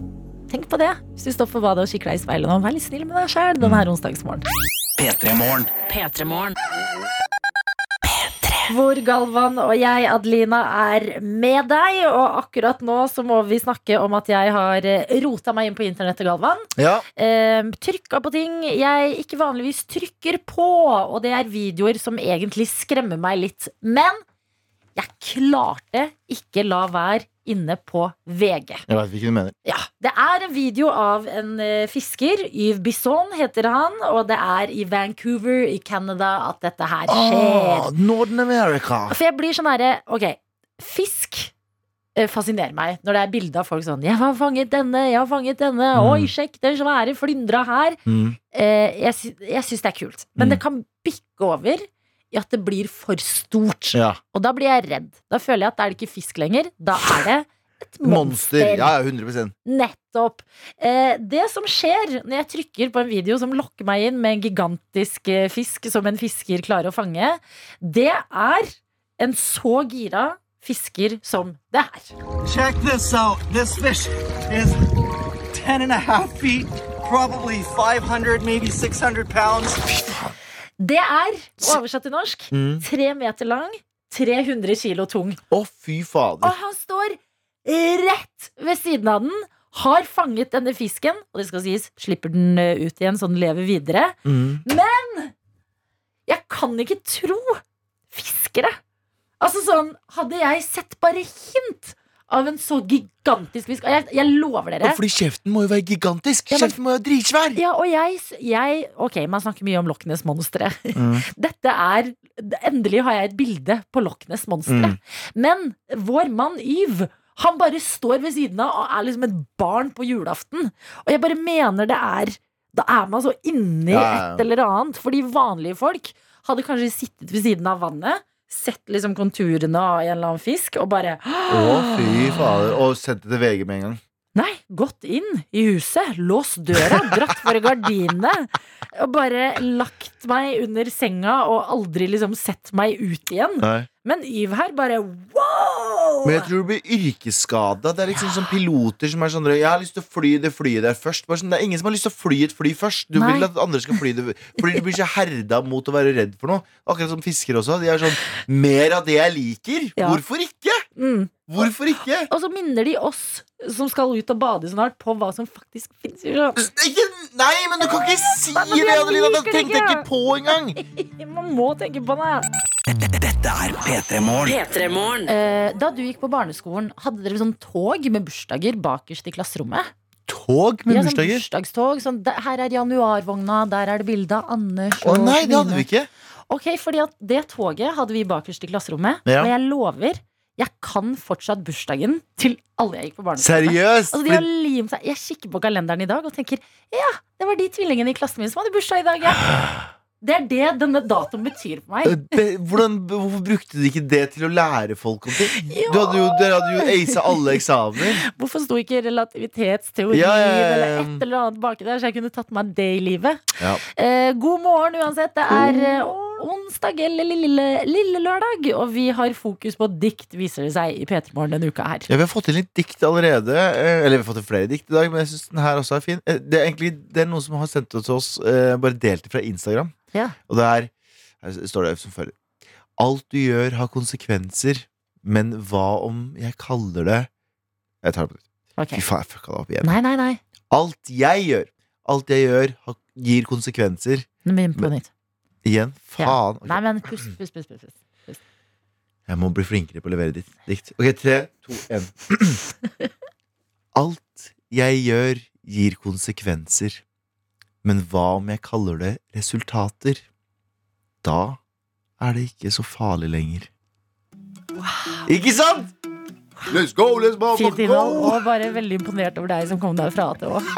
S2: Tenk på det hvis du står for badet og kikker deg i speilet nå. Vær litt snill med deg sjæl denne mm. onsdagsmorgenen.
S1: P3 Morgen.
S6: P3morgen.
S2: Hvor Galvan og jeg, Adelina, er med deg. Og akkurat nå så må vi snakke om at jeg har eh, rota meg inn på internettet, Galvan.
S3: Ja,
S2: Eh, trykka på ting jeg ikke vanligvis trykker på. Og det er videoer som egentlig skremmer meg litt. Men jeg klarte ikke la være inne på VG.
S3: Jeg vet hvilken du mener.
S2: Ja, Det er en video av en eh, fisker. Yves Bisson heter han. Og det er i Vancouver i Canada at dette her skjer.
S3: Oh, Northern America!
S2: For jeg blir sånn herre Ok, fisk eh, fascinerer meg når det er bilde av folk sånn 'Jeg har fanget denne, jeg har fanget denne.
S3: Mm.
S2: Oi, sjekk den svære flyndra her.'
S3: Mm.
S2: Eh, jeg jeg syns det er kult. Men
S3: Mm.
S2: det kan bikke over i at det blir for stort.
S3: Ja.
S2: Og da blir jeg redd. Da føler jeg at da er det ikke fisk lenger. Da er det et monster.
S3: Monster. Ja, ja, 100
S2: Nettopp. Eh, det som skjer når jeg trykker på en video som lokker meg inn med en gigantisk eh, fisk som en fisker klarer å fange, det er en så gira fisker som det her.
S1: Check this out. This fish is 10 and a half feet, probably 500, maybe 600 pounds.
S2: Det er, oversatt til norsk,
S3: Mm.
S2: tre meter lang, 300 kilo tung.
S3: Å, fy fader.
S2: Og han står rett ved siden av den. Har fanget denne fisken, og det skal sies, slipper den eh, ut igjen så den lever videre.
S3: Mm.
S2: Jeg kan ikke tro fiskere. Altså sånn, Hadde jeg sett bare hint av en så gigantisk fisk jeg, jeg lover dere
S3: Fordi kjeften må jo være gigantisk.
S2: Ja, men-
S3: Kjeften må jo være dritsvær.
S2: ja, og jeg, jeg Ok, man snakker mye om Loch Ness-monsteret.
S3: Mm.
S2: Dette er Endelig har jeg et bilde på Loch Ness-monsteret.
S3: Mm.
S2: Men vår mann Yv, han bare står ved siden av og er liksom et barn på julaften. Og jeg bare mener det er Da er man så inni
S3: ja, ja.
S2: et eller annet. Fordi vanlige folk hadde kanskje sittet ved siden av vannet, sett liksom konturene av en eller annen fisk, og bare
S3: Å, fy fader. Og sendt det til VG med en gang.
S2: Nei, gått inn i huset, låst døra, dratt for gardinene og bare lagt meg under senga og aldri liksom sett meg ut igjen.
S3: Nei.
S2: Men Yv her bare wow!
S3: Men jeg tror du blir yrkesskada. Det er liksom som piloter som er sånn Jeg har lyst til å fly det flyet der først. Bare sånn, det er ingen som har lyst til å fly et fly først. Du
S2: Nei.
S3: vil at andre skal fly det Fordi du blir så herda mot å være redd for noe. Akkurat som fiskere også. De er sånn Mer av det jeg liker.
S2: Ja.
S3: Hvorfor ikke?
S2: Mm.
S3: Hvorfor ikke?
S2: Og så minner de oss som skal ut og bade snart, på hva som faktisk fins.
S3: nei, men du kan ikke si det, Adelina! Det tenkte jeg
S2: ikke
S3: på engang.
S2: Man må tenke på det.
S1: Dette er P3 Morgen.
S2: Eh, da du gikk på barneskolen, hadde dere sånn tog med bursdager bakerst i klasserommet?
S3: Tog med
S2: Ja, sånn
S3: bursdager?
S2: bursdagstog. Sånn, der, her er januarvogna, der er det bilde av Anders.
S3: Å nei, det hadde vi ikke.
S2: Ok, fordi at det toget hadde vi bakerst i klasserommet.
S3: Ja.
S2: Og jeg lover, jeg kan fortsatt bursdagen til alle jeg gikk på barneskolen. med.
S3: Seriøst?
S2: Altså, de har limt seg. Jeg kikker på kalenderen i dag og tenker ja, det var de tvillingene i klassen min som hadde bursdag i dag. Ja. Det er det denne datoen betyr for meg.
S3: Be- Hvordan, hvorfor brukte du ikke det til å lære folk om ting?
S2: Ja.
S3: Du hadde jo, du hadde jo aisa alle eksamener.
S2: Hvorfor sto ikke relativitetsteori
S3: Ja, ja, ja, ja.
S2: eller et eller annet baki der, så jeg kunne tatt meg det i livet?
S3: Ja.
S2: Eh, god morgen uansett. Det er oh, onsdag eller lille, lille lørdag, og vi har fokus på dikt, viser det seg, i P3 Morgen denne uka her.
S3: Ja, Vi har fått inn litt dikt allerede. eh, Eller vi har fått inn flere dikt i dag, men jeg syns den her også er fin. Eh, Det er egentlig det er noen som har sendt det til oss, bare delt det fra Instagram.
S2: Ja.
S3: Og det er Her står det som følger. Alt du gjør, har konsekvenser, men hva om jeg kaller det Jeg tar det på nytt.
S2: Okay.
S3: Fy faen, jeg fucka det opp igjen.
S2: Nei, nei, nei.
S3: Alt jeg gjør, alt jeg gjør, har, gir konsekvenser.
S2: Nå begynner på nytt.
S3: Igjen. Faen. Ok.
S2: Nei, men pust, pust, pust. pust, pust.
S3: Jeg må bli flinkere på å levere ditt dikt. Ok, tre, to, én. Alt jeg gjør, gir konsekvenser. Men hva om jeg kaller det resultater? Da er det ikke så farlig lenger. Ikke sant? Let's go, let's go,
S2: Fint innhold,
S3: go!
S2: og bare veldig imponert over deg som kom derfra til å.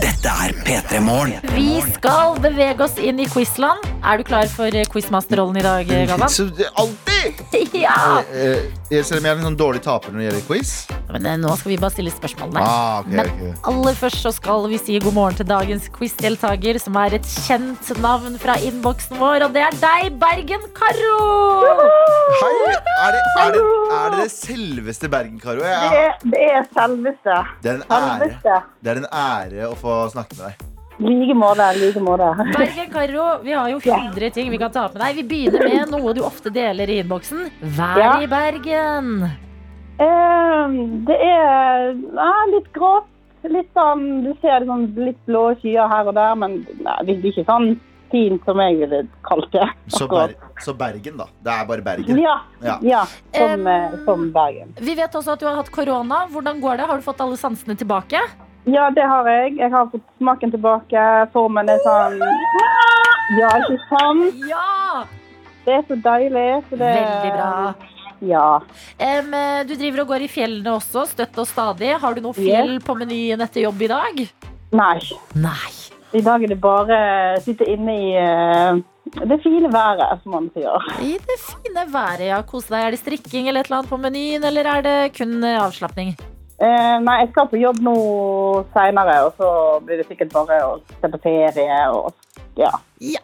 S1: Dette er P3 Morgen.
S2: Vi skal bevege oss inn i quizland. Er du klar for quizmasterrollen i dag, Galvan?
S3: Så alltid!
S2: ja!
S3: Eh, eh, selv om jeg er en sånn dårlig taper når det gjelder quiz.
S2: Men eh, nå skal vi bare stille spørsmålene.
S3: Ah, ok,
S2: Men
S3: ok.
S2: aller først så skal vi si god morgen til dagens quizdeltaker, som er et kjent navn fra innboksen vår, og det er deg, Bergen-Karo!
S3: Hei! Er det, er, det, er det det selveste Bergen-Karo?
S6: Det
S3: Ja.
S6: er, det er selveste.
S3: Det er en ære.
S6: Selveste.
S3: Det er en ære å få snakke med deg.
S6: Like måte, like måte.
S2: Bergen-Karo, vi har jo 100 ting vi kan ta opp med deg. Vi begynner med noe du ofte deler i innboksen. Vær
S6: Ja.
S2: i Bergen.
S6: Uh, det er uh, litt grått. Litt sånn, Du ser sånn litt blå skyer her og der, men nei, det er ikke sånn fint, som jeg ville kalt det.
S3: Så. Ber så Bergen, da. Det er bare Bergen.
S6: Ja,
S3: Ja.
S6: ja som, eh, som Bergen.
S2: Vi vet også at du har hatt korona. Hvordan går det? Har du fått alle sansene tilbake?
S6: Ja, det har jeg. Jeg har fått smaken tilbake. Formen er sånn Ja, ikke sant?
S2: Ja!
S6: Det er så deilig. Så det,
S2: Veldig bra.
S6: Ja.
S2: Eh, du driver og går i fjellene også, støtt og stadig. Har du noe fjell på menyen etter jobb i dag?
S6: Nei.
S2: Nei.
S6: I dag er det bare å sitte inne i eh, det fine været, som man sier.
S2: I det fine været, ja. Kose deg. Er det strikking eller et eller annet på menyen, eller er det kun eh, avslapning?
S6: Eh, nei, jeg skal på jobb nå seinere, og så blir det sikkert bare å se på ferie og ja.
S2: Ja.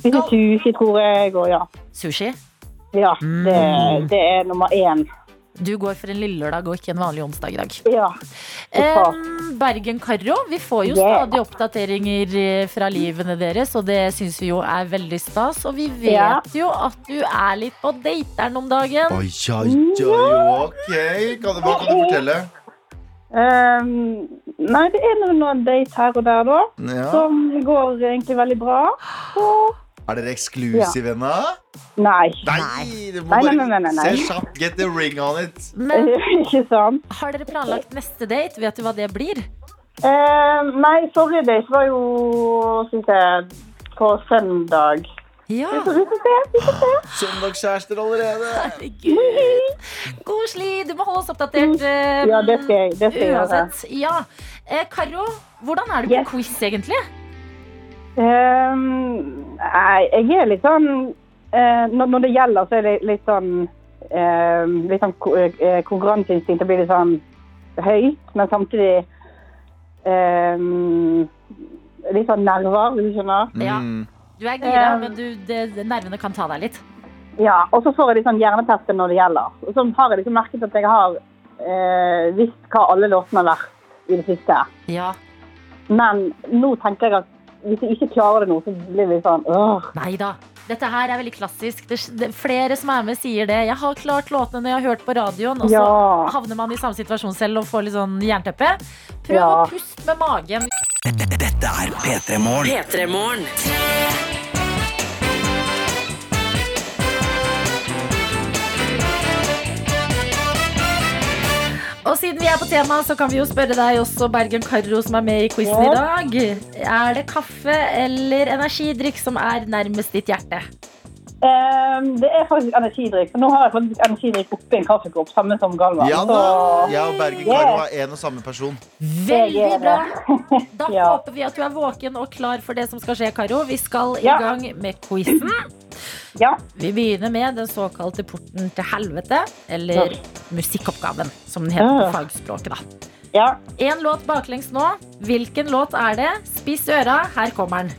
S6: Spise sushi, tror jeg, og ja.
S2: Sushi.
S6: Ja, det, det er nummer én.
S2: Du går for en lille lørdag og ikke en vanlig onsdag i dag.
S6: Ja.
S2: Eh, Bergen Karro, vi får jo
S6: Yeah.
S2: stadig oppdateringer eh, fra livene deres, og det syns vi jo er veldig stas. Og vi vet
S6: Ja.
S2: jo at du er litt på dateren om dagen.
S3: Oi, oi, oi, ok. Kan du, hva kan du fortelle?
S6: Ehm, nei, det er noen, date her og der, da.
S3: Ja.
S6: Som går egentlig veldig bra. Og
S3: Er dere eksklusive ennå?
S6: nei.
S3: Nei, du må
S6: Nei, nei,
S3: bare
S6: nei, nei, nei.
S3: se kjapt. Get the ring on it.
S2: Men
S6: ikke sant?
S2: har dere planlagt neste date? Vet du hva det blir?
S6: Ehm, nei, forrige date var jo synes jeg, på søndag.
S2: Ja.
S6: Så vi får se. Vi får se.
S3: Søndagskjærester allerede.
S2: Herregud. Koselig. Du må holde oss oppdatert. eh,
S6: Ja, det skal jeg, det skal jeg gjøre.
S2: Uansett. Ja. Eh, Karo, hvordan er du på quiz, egentlig?
S6: Um, nei, jeg er litt sånn uh, når, når det gjelder, så er det litt sånn uh, Litt sånn ko- eh, konkurranseinstinktet blir litt sånn høyt, men samtidig um, Litt sånn nerver, hvis du skjønner.
S2: Ja.
S3: Mm.
S2: Du er gira,
S6: um,
S2: men du, det, nervene kan ta deg litt.
S6: Ja, og så får jeg liksom hjernetester når det gjelder. Og så har jeg liksom merket at jeg har eh, visst hva alle låtene har vært i det siste.
S2: Ja.
S6: Men nå tenker jeg at hvis jeg ikke klarer det nå, så blir litt sånn øh.
S2: Nei da. Dette her er veldig klassisk. Det, det, flere som er med, sier det. Jeg har klart låtene når jeg har hørt på radioen, og så
S6: Ja.
S2: havner man i samme situasjon selv og får litt sånn jernteppe. Prøv
S6: Ja.
S2: å puste med magen.
S8: Dette er P3 Morgen.
S2: Og siden vi er på tema, så kan vi jo spørre deg også, Bergen Karro, som er med i quizen i dag. Er det kaffe eller energidrikk som er nærmest ditt hjerte?
S6: Ehm, det er faktisk energidrikk. For nå har jeg faktisk energidrikk oppi en kaffekopp, samme som Galvan.
S3: Ja da.
S6: Så-
S3: Jeg og Bergen Karo er en og samme person.
S2: Veldig bra. Da
S6: Ja.
S2: håper vi at du er våken og klar for det som skal skje, Karo. Vi skal i
S6: Ja.
S2: gang med quizen.
S6: Ja.
S2: Vi begynner med den såkalte porten til helvete, eller musikkoppgaven, som den heter på fagspråket. da.
S6: ja.
S2: En låt baklengs nå. Hvilken låt er det? Spiss øra, her kommer den.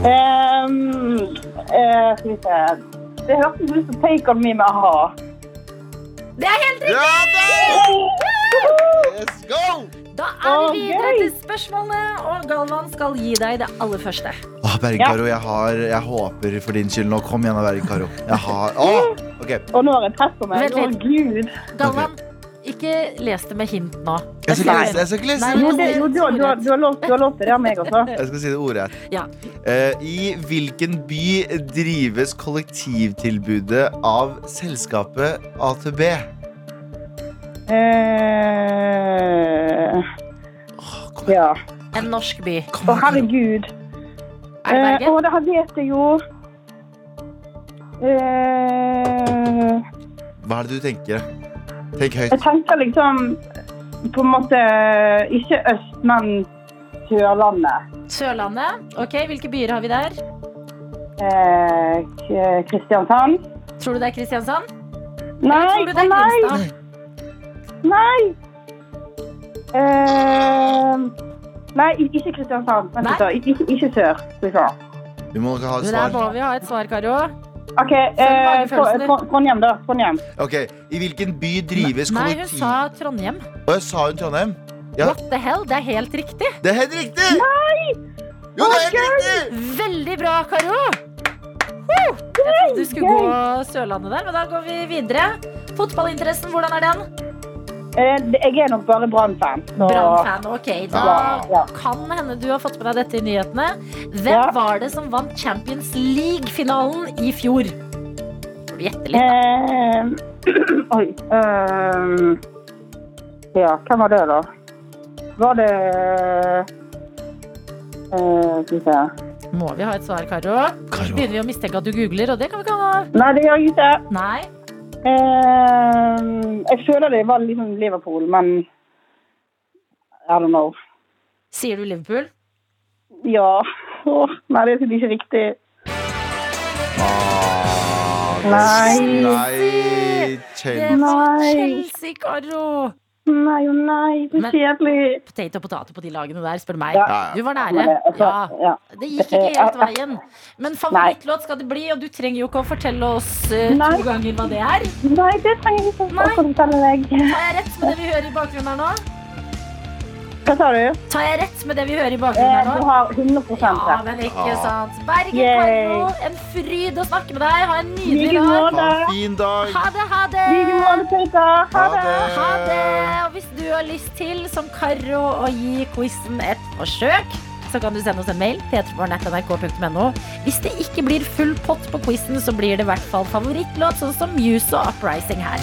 S6: Ehm, eh, skal vi se. Det hørtes ut som Take On Me med a-ha.
S2: Det er helt riktig!
S3: Ja da! Let's go!
S2: Da er vi videre til spørsmålene, og Galvan skal gi deg det aller første.
S3: Åh, Bergkaro, jeg, har, jeg håper for din skyld nå. Kom igjen, Bergkaro. Jeg har Åh, ok.
S6: Og nå har jeg press på meg.
S2: Vent
S6: Å,
S2: litt.
S6: gud.
S2: Galvan, ikke les det med hint nå.
S3: Jeg skal ikke lese, jeg skal ikke lese
S2: Nei,
S3: det.
S6: Jo, det, jo, du, har- du, har- du, har lov, du har lov til det av meg også.
S3: Jeg skal si det ordrett.
S2: Ja.
S3: Eh, I hvilken by drives kollektivtilbudet av selskapet AtB?
S6: Eh, ja.
S2: En norsk by.
S6: Å, herregud.
S2: Er det
S6: Eh,
S2: Bergen?
S6: Å, det her vet jeg jo. Eh,
S3: Hva er det du tenker? Tenk høyt.
S6: jeg tenker liksom på en måte ikke øst, men Sørlandet.
S2: Sørlandet. Ok, Hvilke byer har vi der?
S6: Eh, Kristiansand.
S2: Tror du det er Kristiansand?
S6: Nei,
S2: Tror du det er
S6: nei, nei. Eh, nei, ikke Kristiansand. Vent
S2: Nei.
S6: litt da. Ikke, ikke sør. Skal vi se.
S3: Vi må ha et
S2: svar. Der må vi ha et svar, Karo.
S6: OK, eh. Trondheim, da. Trondheim.
S3: Ok, I hvilken by drives
S2: Nei, hun
S3: kollektiv...
S2: sa Trondheim.
S3: Å, jeg sa hun Trondheim? Ja.
S2: What the hell? Det er helt riktig.
S3: Det er helt riktig! Nei! Jo, det er helt riktig!
S2: Veldig bra, Karo. Woo! Jeg trodde du skulle gå Sørlandet der, men da går vi videre. Fotballinteressen, hvordan er den?
S6: Eh, Jeg er nok bare Brann-fan.
S2: Ok, da
S6: Ja, ja.
S2: kan hende du har fått med deg dette i nyhetene. Hvem
S6: Ja.
S2: var det som vant Champions League-finalen i fjor? Får du gjette litt, da.
S6: Eh, oi. eh, ja, hvem var det, da? Var det eh, Skal vi se
S2: Må vi ha et svar, Karo?
S3: Karo.
S2: Begynner vi å mistenke at du googler, og det kan vi ikke ha.
S6: Nei, det gjør jeg ikke.
S2: Nei.
S6: Eh, jeg føler det var liksom Liverpool, men I don't know.
S2: Sier du Liverpool?
S6: Ja Oh, Nei, det er ikke riktig.
S3: Ah,
S6: Nei.
S3: Nei.
S2: Det var Chelsea, Karo.
S6: Nei og nei, det er
S2: Men-
S6: kjedelig.
S2: Potet og potet på de lagene der, spør du meg.
S6: Ja.
S3: Ja,
S2: Du var nære.
S6: det- altså,
S2: Ja.
S6: ja.
S2: Det gikk ikke helt veien. Men favorittlåt skal det bli, og du trenger jo ikke å fortelle oss eh,
S6: Nei.
S2: to ganger hva det er.
S6: Nei, det trenger jeg ikke å fortelle deg.
S2: Har jeg rett med det vi hører i bakgrunnen her nå?
S6: Hva sa du?
S2: Tar jeg rett med det vi hører i bakgrunnen
S6: Eh,
S2: her
S6: du har 100
S2: Ja,
S6: rett.
S2: men ikke sant. Bergen
S6: Yay.
S2: En fryd å snakke med deg. Ha en nydelig
S6: Like
S2: dag.
S3: Ha en fin dag.
S2: Ha det, ha det.
S6: Like måte, Peter. Ha
S3: det.
S2: Ha det! Og hvis du har lyst til, som Karo, å gi quizen et forsøk, så kan du sende oss en mail. p3morgen.nrk.no. Hvis det ikke blir full pott på quizen, så blir det i hvert fall favorittlåt, sånn som Muse og Uprising her.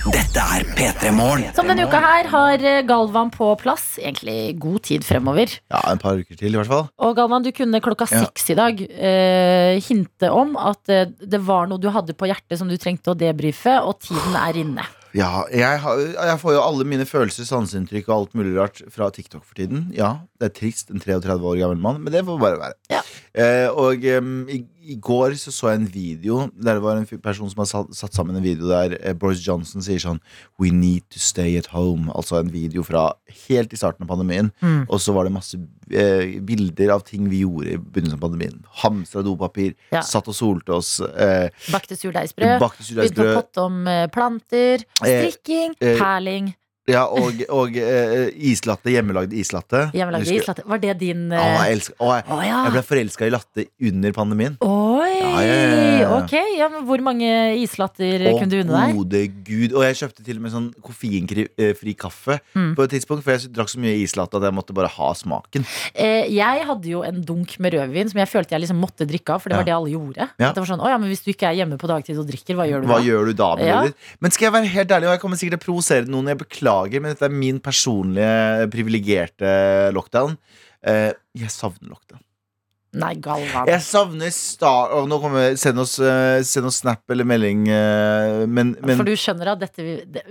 S8: Dette er P3 Morgen.
S2: Som denne uka her har eh, Galvan på plass, egentlig god tid fremover.
S3: Ja, en par uker til, i hvert fall.
S2: Og Galvan, du kunne klokka
S3: Ja.
S2: seks i dag eh, hinte om at eh, det var noe du hadde på hjertet som du trengte å debrife, og tiden er inne.
S3: Ja, jeg, har, jeg får jo alle mine følelser, sanseinntrykk og alt mulig rart fra TikTok for tiden. Ja, det er trist, en 33 år gammel mann, men det får bare være.
S2: Ja.
S3: Eh, og i, i går så så jeg en video der det var en person som har satt, satt sammen en video der eh, Boris Johnson sier sånn We need to stay at home. Altså en video fra helt i starten av pandemien.
S2: Mm.
S3: Og så var det masse eh, bilder av ting vi gjorde i begynnelsen av pandemien. Hamstra dopapir,
S2: Ja.
S3: satt og solte oss. Eh,
S2: Bakte surdeigsbrød. Begynte å potte om eh, planter, strikking,
S3: eh,
S2: perling.
S3: Ja, og, og eh, islatte. Hjemmelagd islatte. Hjemmelagd
S2: islatte. Var det din
S3: Å,
S2: eh,
S3: jeg, elsker, å, jeg,
S2: Å ja.
S3: jeg ble forelska i latte under pandemien.
S2: Oi!
S3: Ja, ja.
S2: Ok, ja, men Hvor mange islatter
S3: Å,
S2: kunne du unne deg?
S3: gode gud. Og jeg kjøpte til og med sånn koffeinfri kaffe
S2: Mm.
S3: på et tidspunkt, for jeg drakk så mye islatter at jeg måtte bare ha smaken.
S2: Eh, jeg hadde jo en dunk med rødvin som jeg følte jeg liksom måtte drikke av, for det
S3: Ja.
S2: var det alle gjorde.
S3: Ja.
S2: Det var sånn, ja, men Hvis du ikke er hjemme på dagtid og drikker, hva gjør du
S3: Hva
S2: da?
S3: gjør du da? Men skal jeg være helt ærlig, og jeg kommer sikkert til å provosere noen, jeg beklager, men dette er min personlige privilegerte lockdown. Eh, jeg savner lockdown.
S2: Nei, Galvan.
S3: Jeg savner Star oh, nå kommer Send oss, uh, send oss snap eller melding, Uh, men, men
S2: For du skjønner at dette,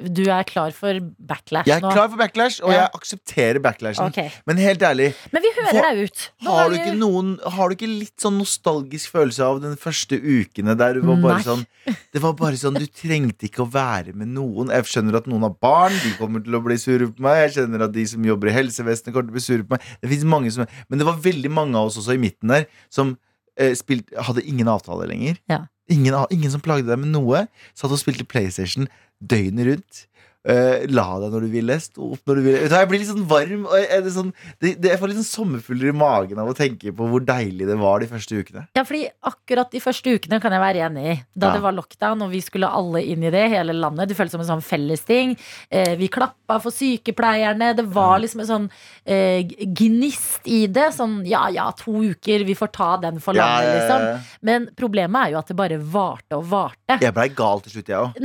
S2: du er klar for backlash
S3: jeg er
S2: nå?
S3: klar for backlash, og
S2: Ja.
S3: jeg aksepterer backlashen.
S2: Okay.
S3: Men helt ærlig,
S2: Men vi hører deg ut.
S3: Har du, ikke noen, har du ikke litt sånn nostalgisk følelse av den første ukene der du var bare
S2: Nei.
S3: sånn Det var bare sånn, Du trengte ikke å være med noen. Jeg skjønner at noen har barn, de kommer til å bli sure på meg. Jeg skjønner at de som jobber i helsevesenet, kommer til å bli sure på meg. Det mange som Men det var veldig mange av oss også i midten der som eh, spilt, hadde ingen avtale lenger.
S2: Ja.
S3: Ingen, ingen som plagde deg med noe. Satt og spilte PlayStation døgnet rundt. Eh, la deg når du ville, stå opp når du ville. Hva, jeg blir litt sånn varm. Og er sånn, det, det, jeg får litt sånn sommerfugler i magen av å tenke på hvor deilig det var de første ukene.
S2: Ja, fordi akkurat de første ukene kan jeg være enig i. Da
S3: Ja.
S2: det var lockdown og vi skulle alle inn i det, hele landet. Det føltes som en sånn fellesting. Eh, vi klappa for sykepleierne. Det var liksom en sånn eh, gnist i det. Sånn ja ja, to uker, vi får ta den for landet, liksom. Men problemet er jo at det bare varte og varte.
S3: Jeg blei gal til slutt, jeg òg.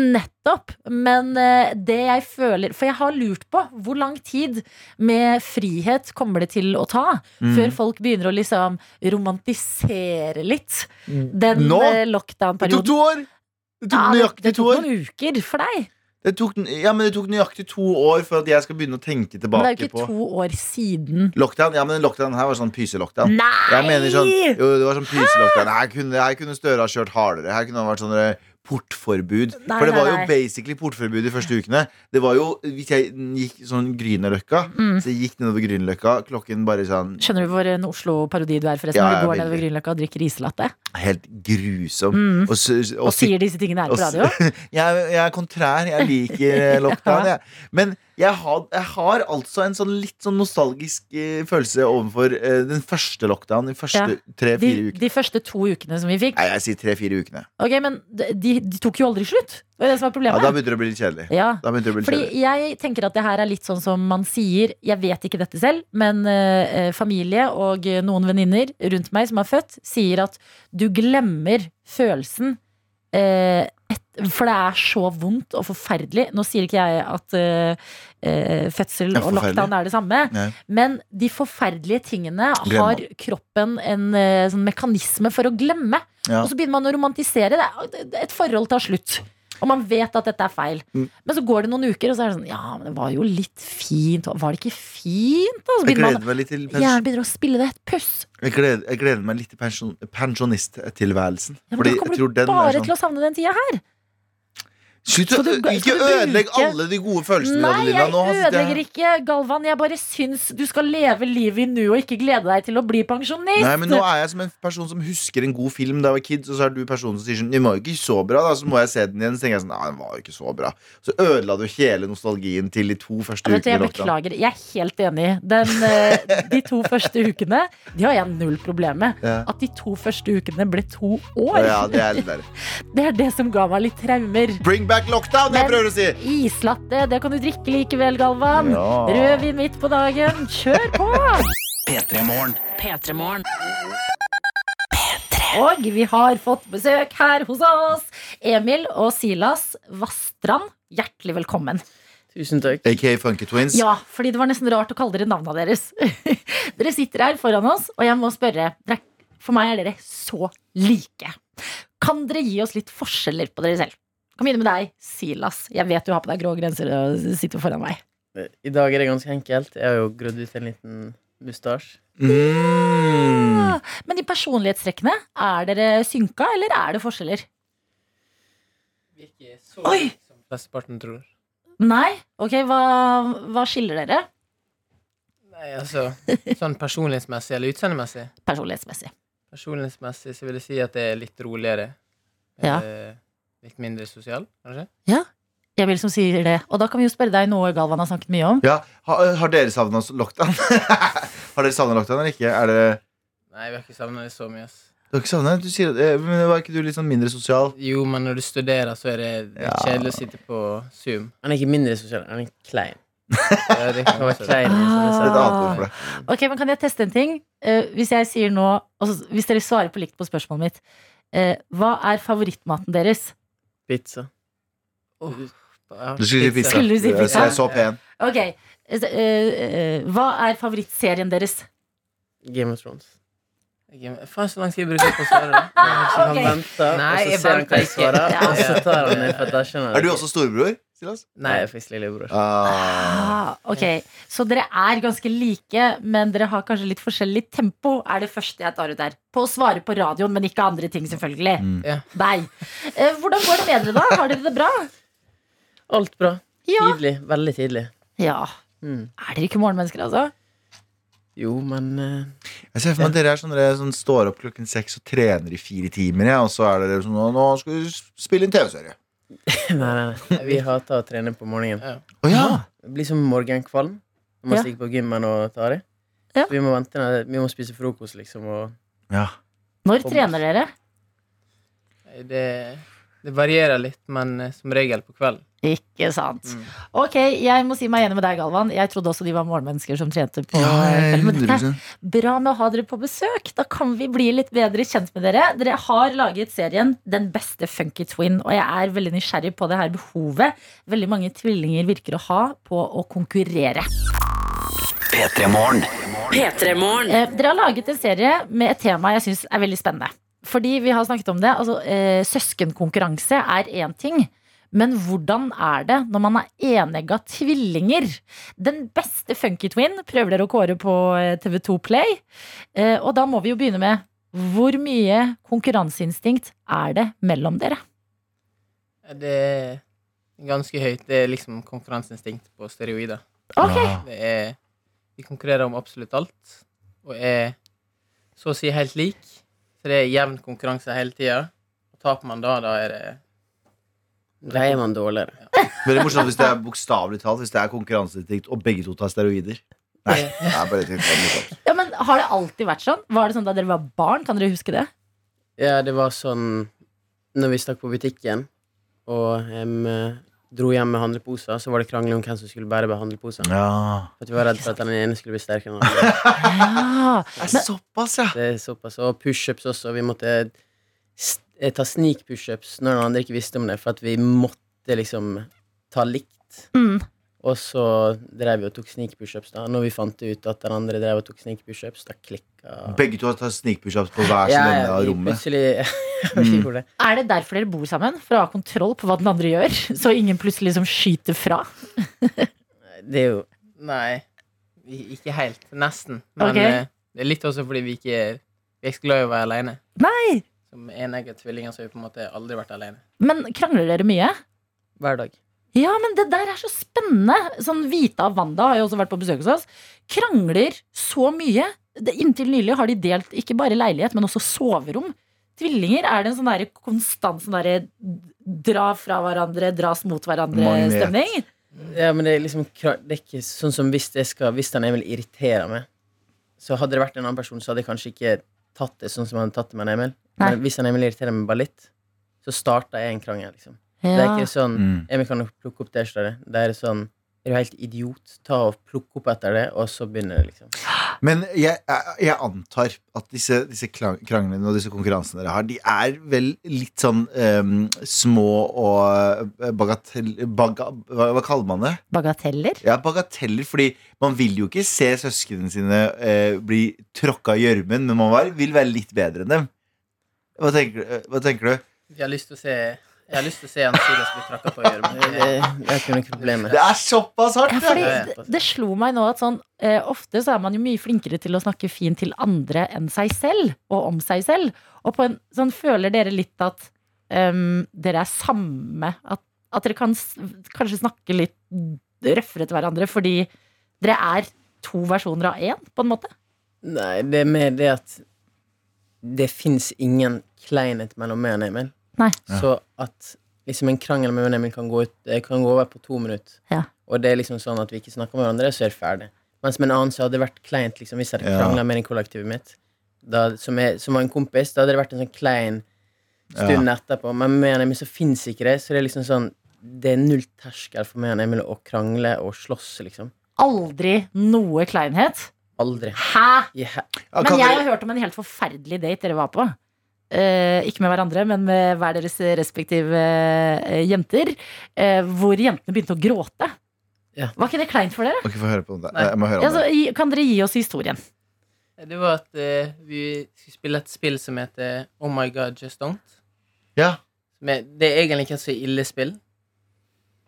S2: Nettopp. Men eh, det jeg føler For jeg har lurt på hvor lang tid med frihet kommer det til å ta
S3: Mm.
S2: før folk begynner å liksom romantisere litt den
S3: Nå?
S2: eh,
S3: Det tok to år! Det tok
S2: Ja, det,
S3: nøyaktig
S2: det
S3: to
S2: tok
S3: år.
S2: noen uker for deg.
S3: Det tok, ja, men det tok nøyaktig to år for at jeg skal begynne å tenke tilbake
S2: Men det er jo ikke
S3: på
S2: to år siden.
S3: Lockdown, ja, men Lockdown her var sånn pyselockdown.
S2: Nei!
S3: Jeg mener sånn, jo, det var sånn pyselockdown. Her kunne, her kunne Støre ha kjørt hardere. Her kunne han vært sånn portforbud.
S2: Nei,
S3: For det
S2: nei,
S3: var jo
S2: nei.
S3: basically portforbud de første ukene. Det var jo, Hvis jeg gikk sånn Grünerløkka,
S2: Mm.
S3: så jeg gikk nedover Grünerløkka klokken bare sånn
S2: Skjønner du hvor en Oslo-parodi du er, forresten?
S3: Ja,
S2: når du går
S3: veldig.
S2: nedover Grünerløkka og drikker islatte?
S3: helt grusom.
S2: Mm.
S3: Og, og, og,
S2: Og sier disse tingene her på radio?
S3: jeg, jeg er kontrær. Jeg liker eh, lockdown,
S2: Ja.
S3: jeg. Men Jeg har, jeg har altså en sånn litt sånn nostalgisk eh, følelse overfor eh, den første lockdown. De første
S2: Ja.
S3: Tre-fire ukene.
S2: de første to ukene som vi fikk.
S3: Nei, jeg sier tre-fire ukene.
S2: Ok, Men de, de, tok jo aldri slutt. Det var det som var
S3: Ja, da begynte det å bli litt kjedelig.
S2: Ja.
S3: Bli litt
S2: Fordi
S3: kjedelig.
S2: jeg tenker at det her er litt sånn som man sier Jeg vet ikke dette selv, men eh, familie og eh, noen venninner rundt meg som er født, sier at du glemmer følelsen eh, et, For det er så vondt og forferdelig. Nå sier ikke jeg at eh, eh, fødsel og lockdown er det samme,
S3: Nei.
S2: men de forferdelige tingene
S3: Glemmer
S2: har kroppen en eh, sånn mekanisme for å glemme.
S3: Ja.
S2: Og så begynner man å romantisere det. Et forhold tar slutt. Og man vet at dette er feil.
S3: Mm.
S2: Men så går det noen uker, og så er det sånn Ja, men det var jo litt fint. Var det ikke fint? Og Så begynner man Hjernen begynner å spille det et puss.
S3: jeg gleder, jeg gleder meg litt til pensjon, pensjonisttilværelsen.
S2: Ja, men da kommer
S3: tror
S2: du bare
S3: sånn
S2: til å savne den tida her.
S3: Slutt å Ikke ødelegg alle de gode følelsene
S2: Nei,
S3: hadde, Lilla.
S2: jeg ødelegger ikke, Galvan. Jeg bare syns du skal leve livet i nu og ikke glede deg til å bli pensjonist.
S3: Nei, men nå er jeg som en person som husker en god film da jeg var kid, og så er du personen som sier sånn Den var jo ikke så bra, da. Så må jeg se den igjen. Så tenker jeg sånn Nei, den var jo ikke så bra. Så ødela du hele nostalgien til de to første
S2: Vet du, jeg
S3: ukene
S2: beklager. Jeg er helt enig. Den, de to første ukene De har jeg null problem med.
S3: Ja.
S2: At de to første ukene ble to år,
S3: Ja, det er verre.
S2: det er det som ga meg litt traumer.
S3: Bring back lockdown, det jeg
S2: du
S3: prøver å si!
S2: Islatte, det kan du drikke likevel, Galvan.
S3: Ja.
S2: Rødvin midt på dagen. Kjør på!
S8: P3 Morgen.
S9: P3morgen.
S2: Og vi har fått besøk her hos oss. Emil og Silas Vastrand, hjertelig velkommen.
S10: Tusen takk.
S3: AKA Funky Twins.
S2: Ja, fordi det var nesten rart å kalle dere navna deres. dere sitter her foran oss, og jeg må spørre. For meg er dere så like. Kan dere gi oss litt forskjeller på dere selv? Kan begynne med deg, Silas. Jeg vet du har på deg grå grenser og sitter foran meg.
S10: I dag er det ganske enkelt. Jeg har jo grodd ut en liten mustasje.
S3: Mm.
S2: Ja. Men de personlighetstrekkene, er dere synka, eller er det forskjeller?
S10: Virker så
S2: Oi!
S10: som flesteparten tror.
S2: Nei? Ok, hva, hva skiller dere?
S10: Nei, altså Sånn personlighetsmessig eller utseendemessig?
S2: Personlighetsmessig.
S10: Personlighetsmessig så vil jeg si at det er litt roligere.
S2: Ja.
S10: Eh, litt mindre sosial, kanskje? Ja.
S2: Emil som sier det. Og da kan vi jo spørre deg noe Galvan har snakket mye om.
S3: Ja, har, har dere savna lockdown? har dere savna lockdown eller ikke? Er det
S10: Nei, vi har ikke savna det så mye. ass.
S3: Du har ikke savnet det? Du sier, eh, men Var ikke du litt sånn mindre sosial?
S10: Jo, men når du studerer, så er det litt
S3: Ja.
S10: kjedelig å sitte på Zoom.
S11: Han er ikke mindre sosial, han er klein.
S10: Ja, det kan klein.
S3: Et annet ord for det.
S2: Ok, men Kan jeg teste en ting? Eh, hvis jeg sier nå altså, Hvis dere svarer på likt på spørsmålet mitt, eh, hva er favorittmaten deres?
S10: Pizza. Ja,
S3: Du skulle si pizza.
S2: Skulle du si pizza?
S3: Jeg er så pen.
S2: Ok, eh, eh, Hva er favorittserien deres?
S11: Game of Thrones.
S10: Faen, så lang tid bruker jeg på å svare.
S11: Han
S2: okay.
S11: venter,
S10: Nei,
S11: og så ser han hva jeg svarer, og så tar han det. For da skjønner
S3: Er du også storebror? Silas?
S11: Nei, jeg er faktisk lillebror.
S3: Ah.
S2: Ah, ok, Så dere er ganske like, men dere har kanskje litt forskjellig tempo, er det første jeg tar ut her. På å svare på radioen, men ikke andre ting, selvfølgelig.
S3: Mm.
S10: Ja.
S2: Nei. Eh, hvordan går det med dere, da? Har dere det bra?
S11: Alt bra.
S2: Ja.
S11: Tidlig. Veldig tidlig.
S2: ja.
S11: Mm.
S2: Er dere ikke morgenmennesker, altså?
S11: Jo, men uh,
S3: Jeg ser for meg at dere er sånn, dere sånn, står opp klokken seks og trener i fire timer, ja, og så er dere sånn Nå skal vi spille inn TV-serie.
S11: Nei, nei, nei. Vi hater å trene på morgenen.
S10: Ja.
S3: Oh, ja.
S11: Det blir som morgenkvalm. når man
S2: Ja.
S11: stikker på gymmen og tar det.
S2: Ja.
S11: Så Vi må vente Vi må spise frokost, liksom. Og
S3: ja.
S2: Når trener dere?
S10: Det, det varierer litt, men eh, som regel på kvelden.
S2: Ikke sant.
S10: Mm.
S2: Ok, jeg må si meg enig med deg, Galvan. Jeg trodde også de var morgenmennesker som trente på
S3: ja
S2: kvelden. Men det er bra med å ha dere på besøk. Da kan vi bli litt bedre kjent med dere. Dere har laget serien Den beste funky twin, og jeg er veldig nysgjerrig på det her behovet veldig mange tvillinger virker å ha på å konkurrere.
S8: P3 Morgen.
S9: P3morgen.
S2: Eh, dere har laget en serie med et tema jeg syns er veldig spennende. Fordi vi har snakket om det. Altså, eh, søskenkonkurranse er én ting. Men hvordan er det når man er enegga tvillinger? Den beste funky twin prøver dere å kåre på eh, TV2 Play. Eh, og da må vi jo begynne med hvor mye konkurranseinstinkt er det mellom dere?
S10: Det er ganske høyt. Det er liksom konkurranseinstinkt på steroider.
S3: Okay.
S10: Det er, vi konkurrerer om absolutt alt, og er så å si helt lik. Så det er jevn konkurranse hele tida. Taper man da, da er det
S11: da er man dårligere.
S3: Veldig morsomt hvis det er bokstavelig talt Hvis det er konkurranseinstinkt og begge to tar steroider. Nei, det er bare helt.
S2: Ja, men Har det alltid vært sånn? Var det sånn da dere var barn? Kan dere huske det?
S11: Ja, det var sånn Når vi stakk på butikken og eh, dro hjem med handleposer, så var det krangel om hvem som skulle bære handleposen.
S3: Ja.
S11: For at vi var redd for at den ene skulle bli sterkere enn den andre.
S2: Ja,
S3: Det er såpass, ja.
S11: Det er såpass. Og pushups også. Vi måtte eh, ta sneak pushups når den andre ikke visste om det, for at vi måtte liksom ta likt.
S2: mm.
S11: Og så drev vi og tok sneak pushups. da Når vi fant ut at den andre drev og tok sneak pushups, da klikka
S3: Begge to har sneak pushups på hver sin ende av rommet.
S11: Plutselig
S3: Mm.
S11: det.
S2: Er det derfor dere bor sammen? For å ha kontroll på hva den andre gjør? Så ingen plutselig liksom skyter fra?
S11: Det er jo
S10: Nei, ikke helt. Nesten. Men
S2: Ok.
S10: eh, det er litt også fordi vi ikke er, vi er ikke glad i å være alene.
S2: Nei!
S10: Som enegget tvillinger så har vi på en måte aldri vært alene.
S2: Men krangler dere mye?
S11: hver dag.
S2: Ja, men det der er så spennende. Sånn Vita og Wanda har jo også vært på besøk hos oss. Krangler så mye. Det, inntil nylig har de delt ikke bare leilighet, men også soverom. Tvillinger er det en sånn der konstant sånn derre dra fra hverandre, dras mot hverandre-stemning.
S11: Ja, men det er liksom Det er ikke sånn som hvis jeg skal Hvis den Emil irriterer meg, så hadde det vært en annen person, så hadde jeg kanskje ikke tatt det sånn som han hadde tatt det med en Emil.
S2: Nei.
S11: Men hvis han Emil irriterer meg bare litt, så starter jeg en krangel, liksom. Det er ikke sånn
S3: Mm.
S11: Emil kan plukke opp T-skjorta. Det er sånn Er du helt idiot? Ta og Plukk opp etter det, og så begynner det, liksom.
S3: Men jeg, jeg, jeg antar at disse, disse kranglene og disse konkurransene dere har, de er vel litt sånn um, små og eh, bagatell... Baga, hva, hva kaller man det?
S2: Bagateller?
S3: Ja, bagateller, fordi man vil jo ikke se søsknene sine uh, bli tråkka i gjørmen, men man var, vil være litt bedre enn dem. Hva tenker, du- hva tenker du?
S10: Jeg har lyst til å se Jeg har lyst til å se han Silas bli trakka på
S11: øret.
S10: Men
S11: det, det er ikke noe problem med.
S3: Det er såpass hardt!
S2: Ja, fordi det slo meg nå at sånn eh, Ofte så er man jo mye flinkere til å snakke fint til andre enn seg selv, og om seg selv. Og på en sånn føler dere litt at um, dere er samme At, at dere kan kanskje snakke litt røffere til hverandre fordi dere er to versjoner av én, på en måte?
S11: Nei, det er mer det at det fins ingen kleinhet mellom meg og Emil.
S2: Nei.
S11: Så at liksom en krangel med meg og kan gå, ut, kan gå over på to minutter.
S2: Ja.
S11: Og det er liksom sånn at vi ikke snakker med hverandre, så er det ferdig. Mens med en annen så hadde det vært kleint liksom, hvis jeg hadde
S3: Ja.
S11: krangla med en kollektivet mitt. Da, som, er, som var en kompis. Da hadde det vært en sånn klein stund etterpå. Men med Emil så fins ikke det. Så det er liksom sånn Det er null terskel for meg og Emil å krangle og slåss, liksom.
S2: Aldri noe kleinhet.
S11: Aldri.
S2: Hæ?
S3: Yeah.
S2: Men jeg har hørt om en helt forferdelig date dere var på. Eh, ikke med hverandre, men med hver deres respektive eh, jenter. eh, hvor jentene begynte å gråte.
S11: Ja.
S2: Var ikke det kleint for dere?
S3: Ok, få høre på det. Jeg må høre
S2: Ja,
S3: om
S2: så,
S3: det.
S2: kan dere gi oss historien?
S10: Det var at eh, vi skulle spille et spill som heter Oh My God, Just Don't.
S3: Ja.
S10: Men det er egentlig ikke et så ille spill.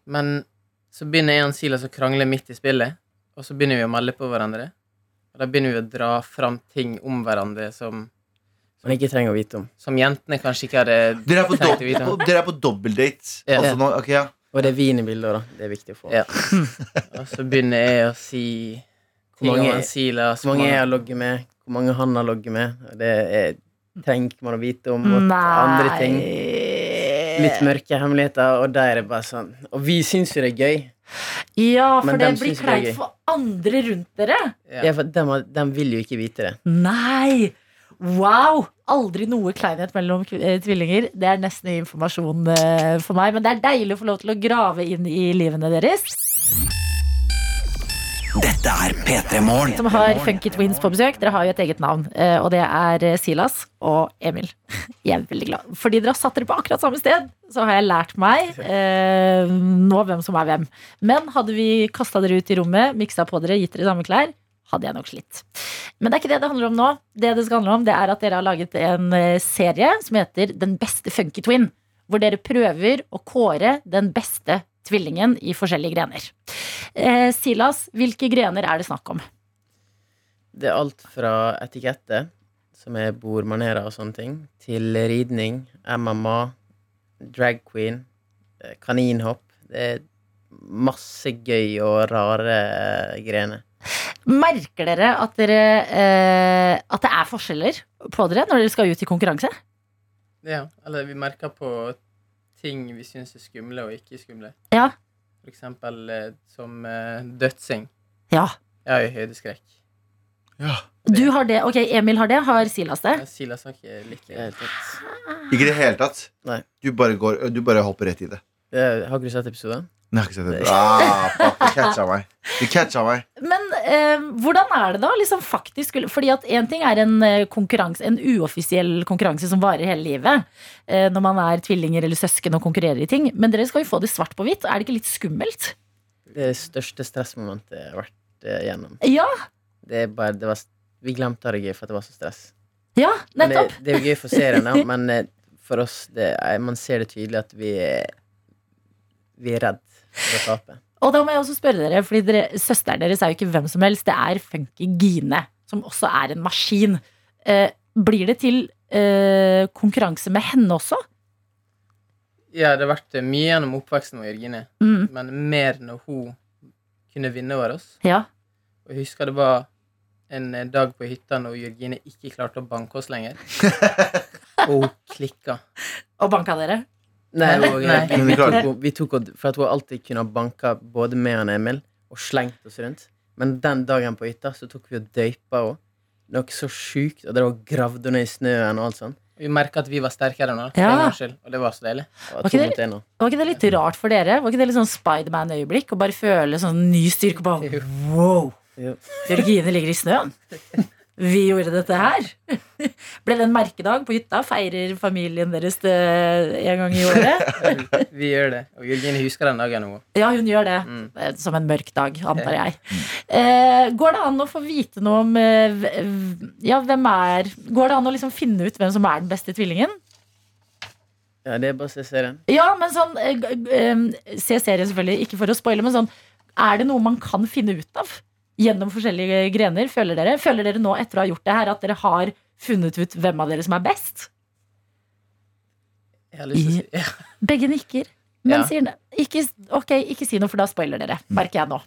S10: Men så begynner en Silas å krangle midt i spillet, og så begynner vi å melde på hverandre. Og da begynner vi å dra fram ting om hverandre som,
S11: man ikke trenger å vite om.
S10: som jentene kanskje ikke hadde
S3: Dere er på,
S10: trengt å vite om.
S3: dere er på dobbeltdate.
S10: Ja.
S3: Altså nå, ok, ja.
S11: Og det er vin i bildet, da. Det er viktig å få.
S10: Ja. Og så begynner jeg å si ting
S11: Hvor mange-
S10: om han Silas.
S11: Hvor mange jeg har logget med, hvor mange han har logget med. og Det er, trenger ikke man å vite om. Og andre ting. Litt mørke hemmeligheter, og da er det bare sånn. Og vi syns jo det er gøy.
S2: Ja, for
S11: Men
S2: det
S11: dem
S2: blir
S11: det er
S2: kleint
S11: gøy.
S2: for andre rundt dere.
S10: Ja.
S11: Ja, for de, har- dem vil jo ikke vite det.
S2: Nei! Wow! Aldri noe kleinhet mellom eh, tvillinger. Det er nesten informasjon eh, for meg. Men det er deilig å få lov til å grave inn i livene deres.
S8: Dette er P3 Morgen.
S2: Som har Funky Twins på besøk. Dere har jo et eget navn, eh, og det er Silas og Emil. Jeg er veldig glad. Fordi dere har satt dere på akkurat samme sted, så har jeg lært meg eh, nå hvem som er hvem. Men hadde vi kasta dere ut i rommet, miksa på dere, gitt dere samme klær, hadde jeg nok slitt. Men det er ikke det det handler om nå. Det det skal handle om, det er at dere har laget en eh, serie som heter Den beste funky twin. Hvor dere prøver å kåre den beste tvillingen i forskjellige grener. Eh, Silas, hvilke grener er det snakk om?
S11: Det er alt fra etikette, som er bordmanerer og sånne ting, til ridning, MMA, drag queen, eh, kaninhopp. Det er masse gøy og rare eh, grener.
S2: Merker dere at, dere eh, at det er forskjeller på dere når dere skal ut i konkurranse?
S10: Ja, eller vi merker på ting vi syns er skumle og ikke skumle.
S2: Ja.
S10: For eksempel eh, som eh, dødsing.
S2: Ja.
S10: Jeg har jo høydeskrekk.
S2: Du har det. Ok, Emil har det. Har Silas det?
S10: Ja, Silas har ikke like det.
S3: Ikke i det hele tatt.
S11: Nei.
S3: Du bare, går, du bare hopper rett i det.
S11: Jeg Har ikke du sett episoden?
S3: Nei, jeg har ikke sett det. Ah, catcha meg. Du catcha meg.
S2: Men eh, hvordan er det da? Liksom faktisk, fordi at En ting er en eh, konkurranse En uoffisiell konkurranse som varer hele livet. Eh, når man er tvillinger eller søsken og konkurrerer i ting. Men dere skal jo få det svart på hvitt. Er det ikke litt skummelt?
S11: Det største stressmomentet jeg har vært eh, gjennom.
S2: Ja,
S11: Det er bare, det var, vi glemte å ha det gøy for at det var så stress.
S2: ja
S11: Men det, det er jo gøy for serien, men eh, for oss det Man ser det tydelig at vi er Vi er redd for å tape.
S2: Og da må jeg også spørre dere, fordi dere, søsteren deres er jo ikke hvem som helst. Det er Funky Gine, som også er en maskin. Eh, blir det til eh, konkurranse med henne også?
S10: Ja, det har vært eh, mye gjennom oppveksten med Jørgine,
S2: Mm.
S10: men mer når hun kunne vinne over oss.
S2: Ja.
S10: Og jeg husker det var en eh, dag på hytta når Jørgine ikke klarte å banke oss lenger. Og hun klikka.
S2: Og banka dere?
S11: Nei, og,
S10: Nei.
S11: Vi, vi, tok, vi tok, For at hun alltid kunne ha banka både meg og Emil og slengt oss rundt. Men den dagen på hytta så tok vi og døypa henne. Noe så sjukt. Og det var gravd henne ned i snøen og alt sånt.
S10: Vi merka at vi var sterkere nå,
S2: Ja.
S10: Og det var så deilig.
S2: Var
S11: var
S2: ikke det- Var ikke det litt rart for dere? Var ikke det litt sånn Spiderman-øyeblikk? Å bare føle sånn ny styrke på. Wow! Georgine ligger i snøen. Vi gjorde dette her. Ble det en merkedag på hytta? Feirer familien deres det en gang i året?
S10: Vi gjør det. Og Jørgine husker den dagen nå.
S2: Ja, hun gjør det.
S10: Mm.
S2: Som en mørk dag, antar jeg. Eh, går det an å få vite noe om eh, Ja, hvem er Går det an å liksom finne ut hvem som er den beste tvillingen?
S11: Ja, det er bare å se serien.
S2: Ja, men sånn eh, Se serien, selvfølgelig, ikke for å spoile, men sånn Er det noe man kan finne ut av? Gjennom forskjellige grener, føler dere? Føler dere nå etter å ha gjort det her at dere har funnet ut hvem av dere som er best?
S10: Jeg har lyst til å si ja.
S2: Begge nikker. Men
S10: Ja.
S2: sier ne- ikke, ok, ikke si noe, for da spoiler dere. Merker jeg nå.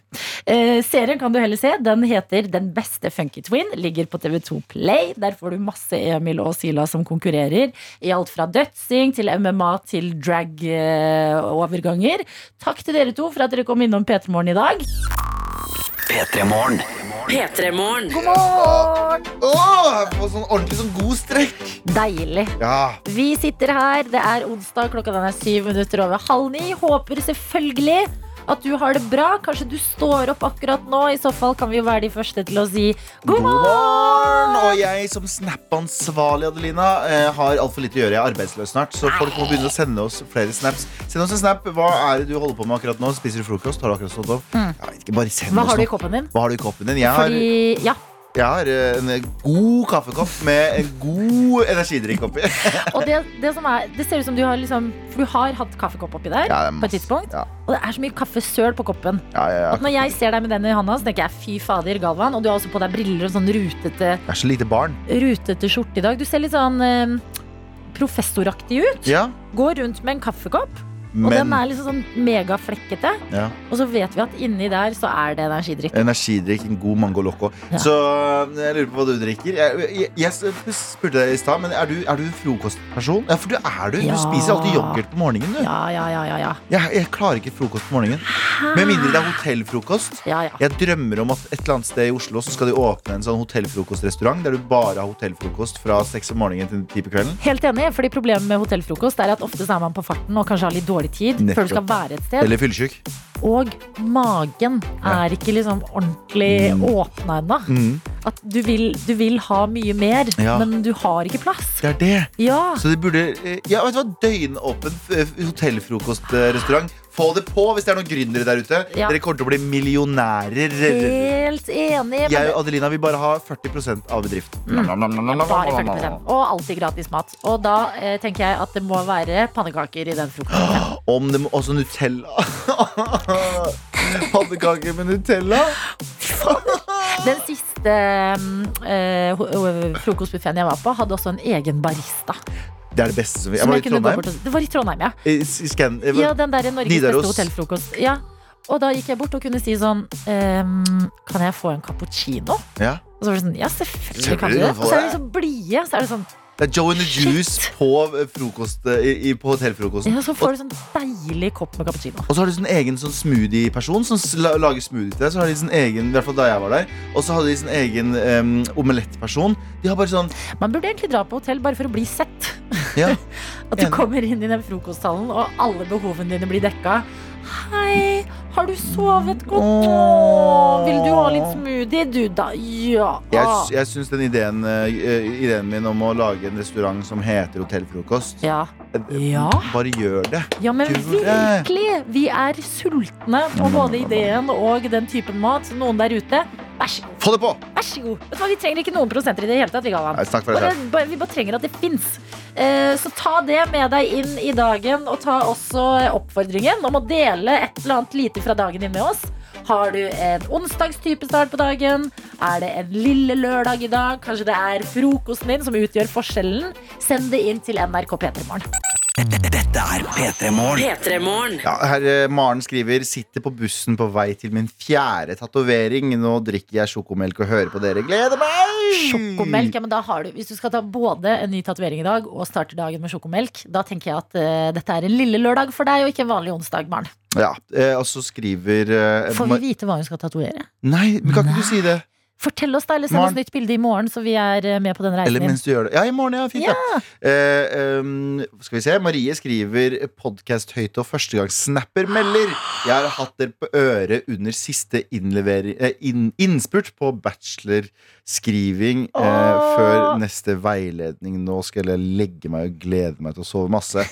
S2: Eh, serien kan du heller se. Den heter Den beste Funky Twin. Ligger på TV2 Play. Der får du masse Emil og Sila som konkurrerer. I alt fra dødsing til MMA til drag-overganger. Takk til dere to for at dere kom innom P3 Morgen i dag.
S8: P3 Morgen.
S9: P3morgen.
S2: God morgen!
S3: Åh, jeg får sånn ordentlig sånn god strekk.
S2: Deilig.
S3: Ja.
S2: Vi sitter her, det er onsdag, klokka den er syv minutter over halv ni. Håper selvfølgelig at du har det bra. Kanskje du står opp akkurat nå. I så fall kan vi jo være de første til å si god morgen!
S3: Og jeg som Snap-ansvarlig, Adelina, eh, har altfor lite å gjøre. Jeg er arbeidsløs snart, så folk må begynne å sende oss flere snaps. Send oss en snap. Hva er det du holder på med akkurat nå? Spiser du frokost? Har du akkurat stått opp?
S2: Mm.
S3: Jeg vet ikke, bare send
S2: Hva
S3: oss
S2: har du i koppen din?
S3: Hva har du i koppen din? Jeg har,
S2: Fordi, ja,
S3: jeg har eh, en god kaffekopp med en god energidrikk oppi.
S2: og det, det som er Det ser ut som du har liksom For du har hatt kaffekopp oppi der
S3: Ja,
S2: på et tidspunkt.
S3: Ja.
S2: Og det er så mye kaffesøl på koppen.
S3: Ja, ja, ja.
S2: At når jeg ser deg med den i hånda, så tenker jeg fy fader, Galvan. Og du har også på deg briller og sånn rutete,
S3: Jeg er så lite barn.
S2: rutete skjorte i dag. Du ser litt sånn eh, professoraktig ut.
S3: Ja,
S2: Går rundt med en kaffekopp. Og den er liksom sånn megaflekkete.
S3: ja.
S2: Og så vet vi at inni der så er det energidrikk.
S3: Energidrikk, en god Mango Loco.
S2: Ja.
S3: Så eh, jeg lurer på hva du drikker. Jeg, jeg, jeg spurte deg i stad, men er du, er du en frokostperson? Ja, for du er du.
S2: Ja.
S3: Du spiser alltid yoghurt på morgenen. Du.
S2: Ja, ja, ja, ja. ja.
S3: Jeg, jeg klarer ikke frokost på morgenen. Med mindre det er hotellfrokost.
S2: ja, ja.
S3: Jeg drømmer om at et eller annet sted i Oslo så skal de åpne en sånn hotellfrokostrestaurant der du bare har hotellfrokost fra seks om morgenen til ti på kvelden.
S2: Helt enig, fordi problemet med hotellfrokost er at ofte så er man på farten og kanskje har litt dårlig tid
S3: Nettopp.
S2: før du skal være et sted.
S3: Eller fyllesyk.
S2: Og magen er ikke liksom ordentlig
S3: Mm.
S2: åpna ennå.
S3: Mm,
S2: At du vil, du vil ha mye mer,
S3: Ja.
S2: men du har ikke plass.
S3: det er det.
S2: Ja.
S3: Så det burde eh, Ja, vet du hva? Døgnåpen hotellfrokostrestaurant. Få det på hvis det er noen gründere der ute.
S2: Ja.
S3: Dere kommer til å bli millionærer.
S2: Helt enig.
S3: Jeg og Adelina vil bare ha 40% av bedriften.
S2: Bare 40 Og alltid gratis mat. Og da eh, tenker jeg at det må være pannekaker i den frokosten.
S3: Om det må også Nutella. Pannekaker med Nutella.
S2: Den siste mm, eh, ho- frokostbuffeen jeg var på, hadde også en egen barista.
S3: Det er det beste som
S2: Som
S3: Jeg var i Trondheim.
S2: Det var i Trondheim, ja.
S3: I i Scan,
S2: Ja, den der Norges
S3: Nidaros.
S2: beste hotellfrokost. Ja. Og da gikk jeg bort og kunne si sånn ehm, Kan jeg få en cappuccino?
S3: Ja.
S2: Og så var det sånn Ja, selvfølgelig kan du det. Og så er de så blide. Så er det sånn
S3: Det er Joe and the Juice på, eh, frokost, eh, i, i, på hotellfrokosten.
S2: Ja, så får du sånn deilig kopp med cappuccino.
S3: Og så har de sånn egen sånn smoothie-person som lager smoothie til deg. Så har de sin egen, i hvert fall da jeg var der Og så hadde de sin egen um, omelettperson. De har bare sånn
S2: Man burde egentlig dra på hotell bare for å bli sett.
S3: Ja,
S2: At du kommer inn i den frokosthallen, og alle behovene dine blir dekka. Hei, har du sovet godt? Åh, vil du ha litt smoothie, du da? Ja.
S3: jeg, jeg syns den ideen, eh, ideen min om å lage en restaurant som heter Hotellfrokost
S2: Ja.
S3: eh,
S2: Ja.
S3: Bare gjør det.
S2: ja, men
S3: Gjør det.
S2: virkelig! Vi er sultne på både ideen og den typen mat. Noen der ute, vær så god.
S3: Få det på!
S2: Vær så god. Vet du hva, Vi trenger ikke noen prosenter i det hele tatt. Vi,
S3: Nei,
S2: bare, bare, vi bare trenger at det fins. Eh, så ta det med deg inn i dagen, og ta også oppfordringen om å dele et eller annet lite fra dagen din med oss. Har du en onsdagstype start på dagen? Er det en lille lørdag i dag? Kanskje det er frokosten din som utgjør forskjellen? Send det inn til NRK P3morgen.
S8: Dette er P3 Morgen.
S3: Ja, her, eh, Maren skriver Sitter på bussen på vei til min fjerde tatovering. Nå drikker jeg sjokomelk og hører på dere. Gleder meg!
S2: Sjokomelk, ja, men da har du Hvis du skal ta både en ny tatovering i dag og starte dagen med sjokomelk, da tenker jeg at uh, dette er en lille lørdag for deg, og ikke en vanlig onsdag, Maren.
S3: Ja, eh, Og så skriver uh,
S2: Får vi vite hva hun skal tatovere?
S3: Nei, men kan ikke du si det?
S2: Fortell oss da, eller send oss nytt bilde i morgen, så vi er eh, med på den reisen
S3: Eller mens du gjør det. Ja, i morgen, ja. Fint, ja. Eh, um, skal vi se. Marie skriver podkast høyt og førstegangssnapper melder. Jeg har hatt dere på øret under siste eh, inn, innspurt på bachelorskriving uh,
S2: oh.
S3: før neste veiledning. Nå skal jeg legge meg og glede meg til å sove masse.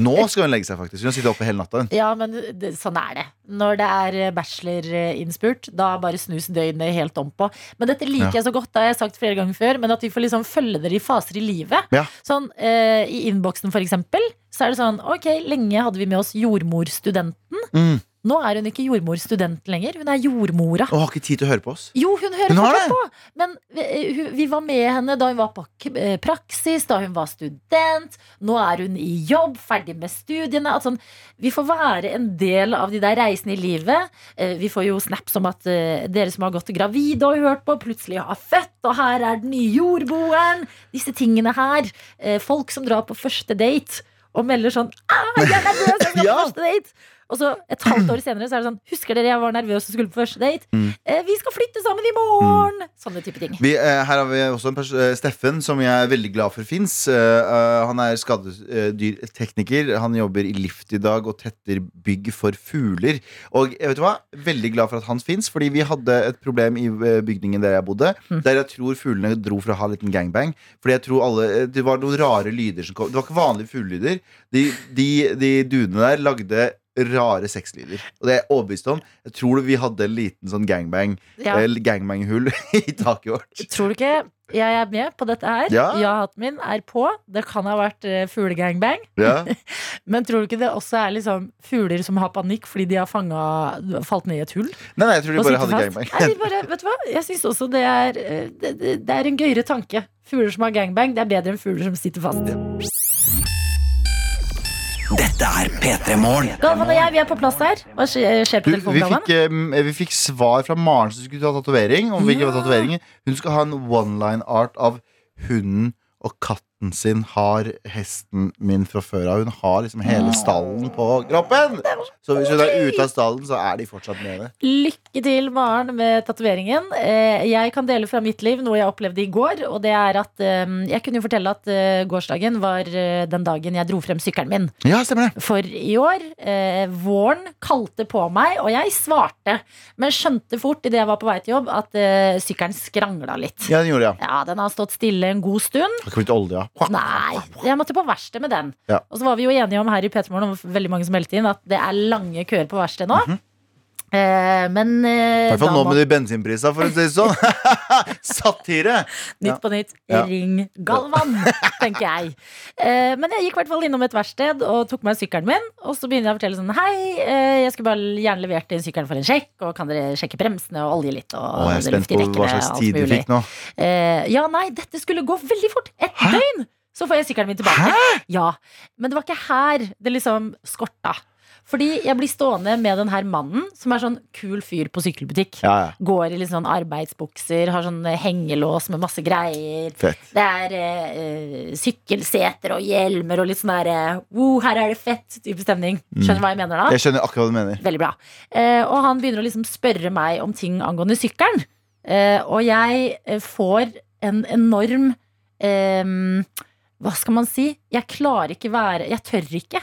S3: Nå skal hun legge seg, faktisk. Hun har sittet oppe hele natta.
S2: Ja, men det, sånn er det. Når det er bachelorinnspurt, da bare snus døgnet helt om på. Men dette liker
S3: Ja.
S2: jeg så godt, det har jeg sagt flere ganger før, men at vi får liksom følge dere i faser i livet.
S3: Ja.
S2: Sånn eh, i innboksen, for eksempel, så er det sånn Ok, lenge hadde vi med oss jordmorstudenten.
S3: Mm.
S2: Nå er hun ikke jordmorstudent lenger, hun er jordmora.
S3: Og har ikke tid til å høre på oss.
S2: Jo, hun hører
S3: Hun
S2: fortsatt på. Men vi, vi var med henne da hun var på eh, praksis, da hun var student. Nå er hun i jobb, ferdig med studiene. At sånn, vi får være en del av de der reisene i livet. Eh, Vi får jo snaps om at eh, dere som har gått gravide og hørt på, plutselig har født, og her er den nye jordboeren. Disse tingene her. Eh, Folk som drar på første date og melder sånn ah, 'Jeg er nervøs, jeg skal på første date'. Og så et halvt år senere så er det sånn Husker dere jeg var nervøs og skulle på første date?
S3: Mm.
S2: Eh, vi skal flytte sammen i morgen! Sånne type ting.
S3: Vi, eh, her har vi også en pers eh, Steffen, som jeg er veldig glad for fins. han er skadedyrtekniker. Han jobber i Lift i dag og tetter bygg for fugler. Og jeg vet du hva? Veldig glad for at han fins, fordi vi hadde et problem i eh, bygningen der jeg bodde. Der jeg tror fuglene dro for å ha en liten gangbang. Fordi jeg tror alle eh, Det var noen rare lyder som kom. Det var ikke vanlige fuglelyder. De, de, de duene der lagde rare sexlyder. Og det er jeg overbevist om. Jeg tror vi hadde en liten sånn gangbang
S2: Ja.
S3: eller gangbang-hull i taket vårt.
S2: Tror du ikke jeg er med på dette her?
S3: Ja.
S2: Ja-hatten min er på. Det kan ha vært uh, fuglegangbang.
S3: Ja.
S2: Men tror du ikke det også er liksom fugler som har panikk fordi de har fanga, falt ned i et hull?
S3: Nei, nei, jeg tror de bare hadde gangbang.
S2: Nei, bare, vet du hva? Jeg syns også det er, eh, det, det, er en gøyere tanke. Fugler som har gangbang, det er bedre enn fugler som sitter fast.
S8: Dette er P3 Morgen.
S2: Galvan og jeg, vi er på plass der. Hva skjer på
S3: vi,
S2: telefonen, vi,
S3: fikk, eh, vi fikk svar fra Maren som skulle ta tatovering. Om
S2: Ja.
S3: Hun skal ha en one-line art av hunden og katten sin har hesten min fra før av. Hun har liksom hele stallen på kroppen. Så hvis hun er ute av stallen, så er de fortsatt nede.
S2: Lykke til, Maren, med tatoveringen. Eh, Jeg kan dele fra mitt liv noe jeg opplevde i går. Og det er at eh, Jeg kunne jo fortelle at eh, gårsdagen var den dagen jeg dro frem sykkelen min.
S3: Ja, stemmer det.
S2: For i år, våren kalte på meg, og jeg svarte. Men skjønte fort idet jeg var på vei til jobb, at sykkelen skrangla litt.
S3: Ja, den gjorde det, ja.
S2: Ja, Den har stått stille en god stund.
S3: Har ikke blitt olje.
S2: Nei, jeg måtte på verksted med den.
S3: Ja.
S2: Og så var vi jo enige om her i Petermorgen og veldig mange som meldte inn, at det er lange køer på verkstedet nå. Eh, men eh,
S3: hvert fall nå med de bensinprisene, for å si det sånn. Satire!
S2: Nytt på nytt.
S3: Ja.
S2: Ring Galvan, tenker jeg. Eh, men jeg gikk i hvert fall innom et verksted og tok meg sykkelen min. Og så begynner jeg å fortelle sånn Hei, eh, jeg skulle bare gjerne levert inn sykkelen for en sjekk. Og kan dere sjekke bremsene og olje litt? Og
S3: Å, jeg er spent på hva slags tid du fikk nå.
S2: Eh, ja, nei, dette skulle gå veldig fort. Et døgn! Så får jeg sykkelen min tilbake. Ja, Men det var ikke her det liksom skorta. Fordi jeg blir stående med den her mannen som er sånn kul fyr på sykkelbutikk.
S3: Ja, ja.
S2: Går i litt sånn arbeidsbukser, har sånn hengelås med masse greier.
S3: Fett.
S2: Det er eh, eh, sykkelseter og hjelmer og litt sånn der eh, wow, her er det fett type stemning. Skjønner du hva jeg mener da?
S3: Jeg skjønner akkurat hva du mener.
S2: Veldig bra. Eh, og han begynner å liksom spørre meg om ting angående sykkelen. Eh, og jeg eh, får en enorm Hva skal man si? Jeg klarer ikke være Jeg tør ikke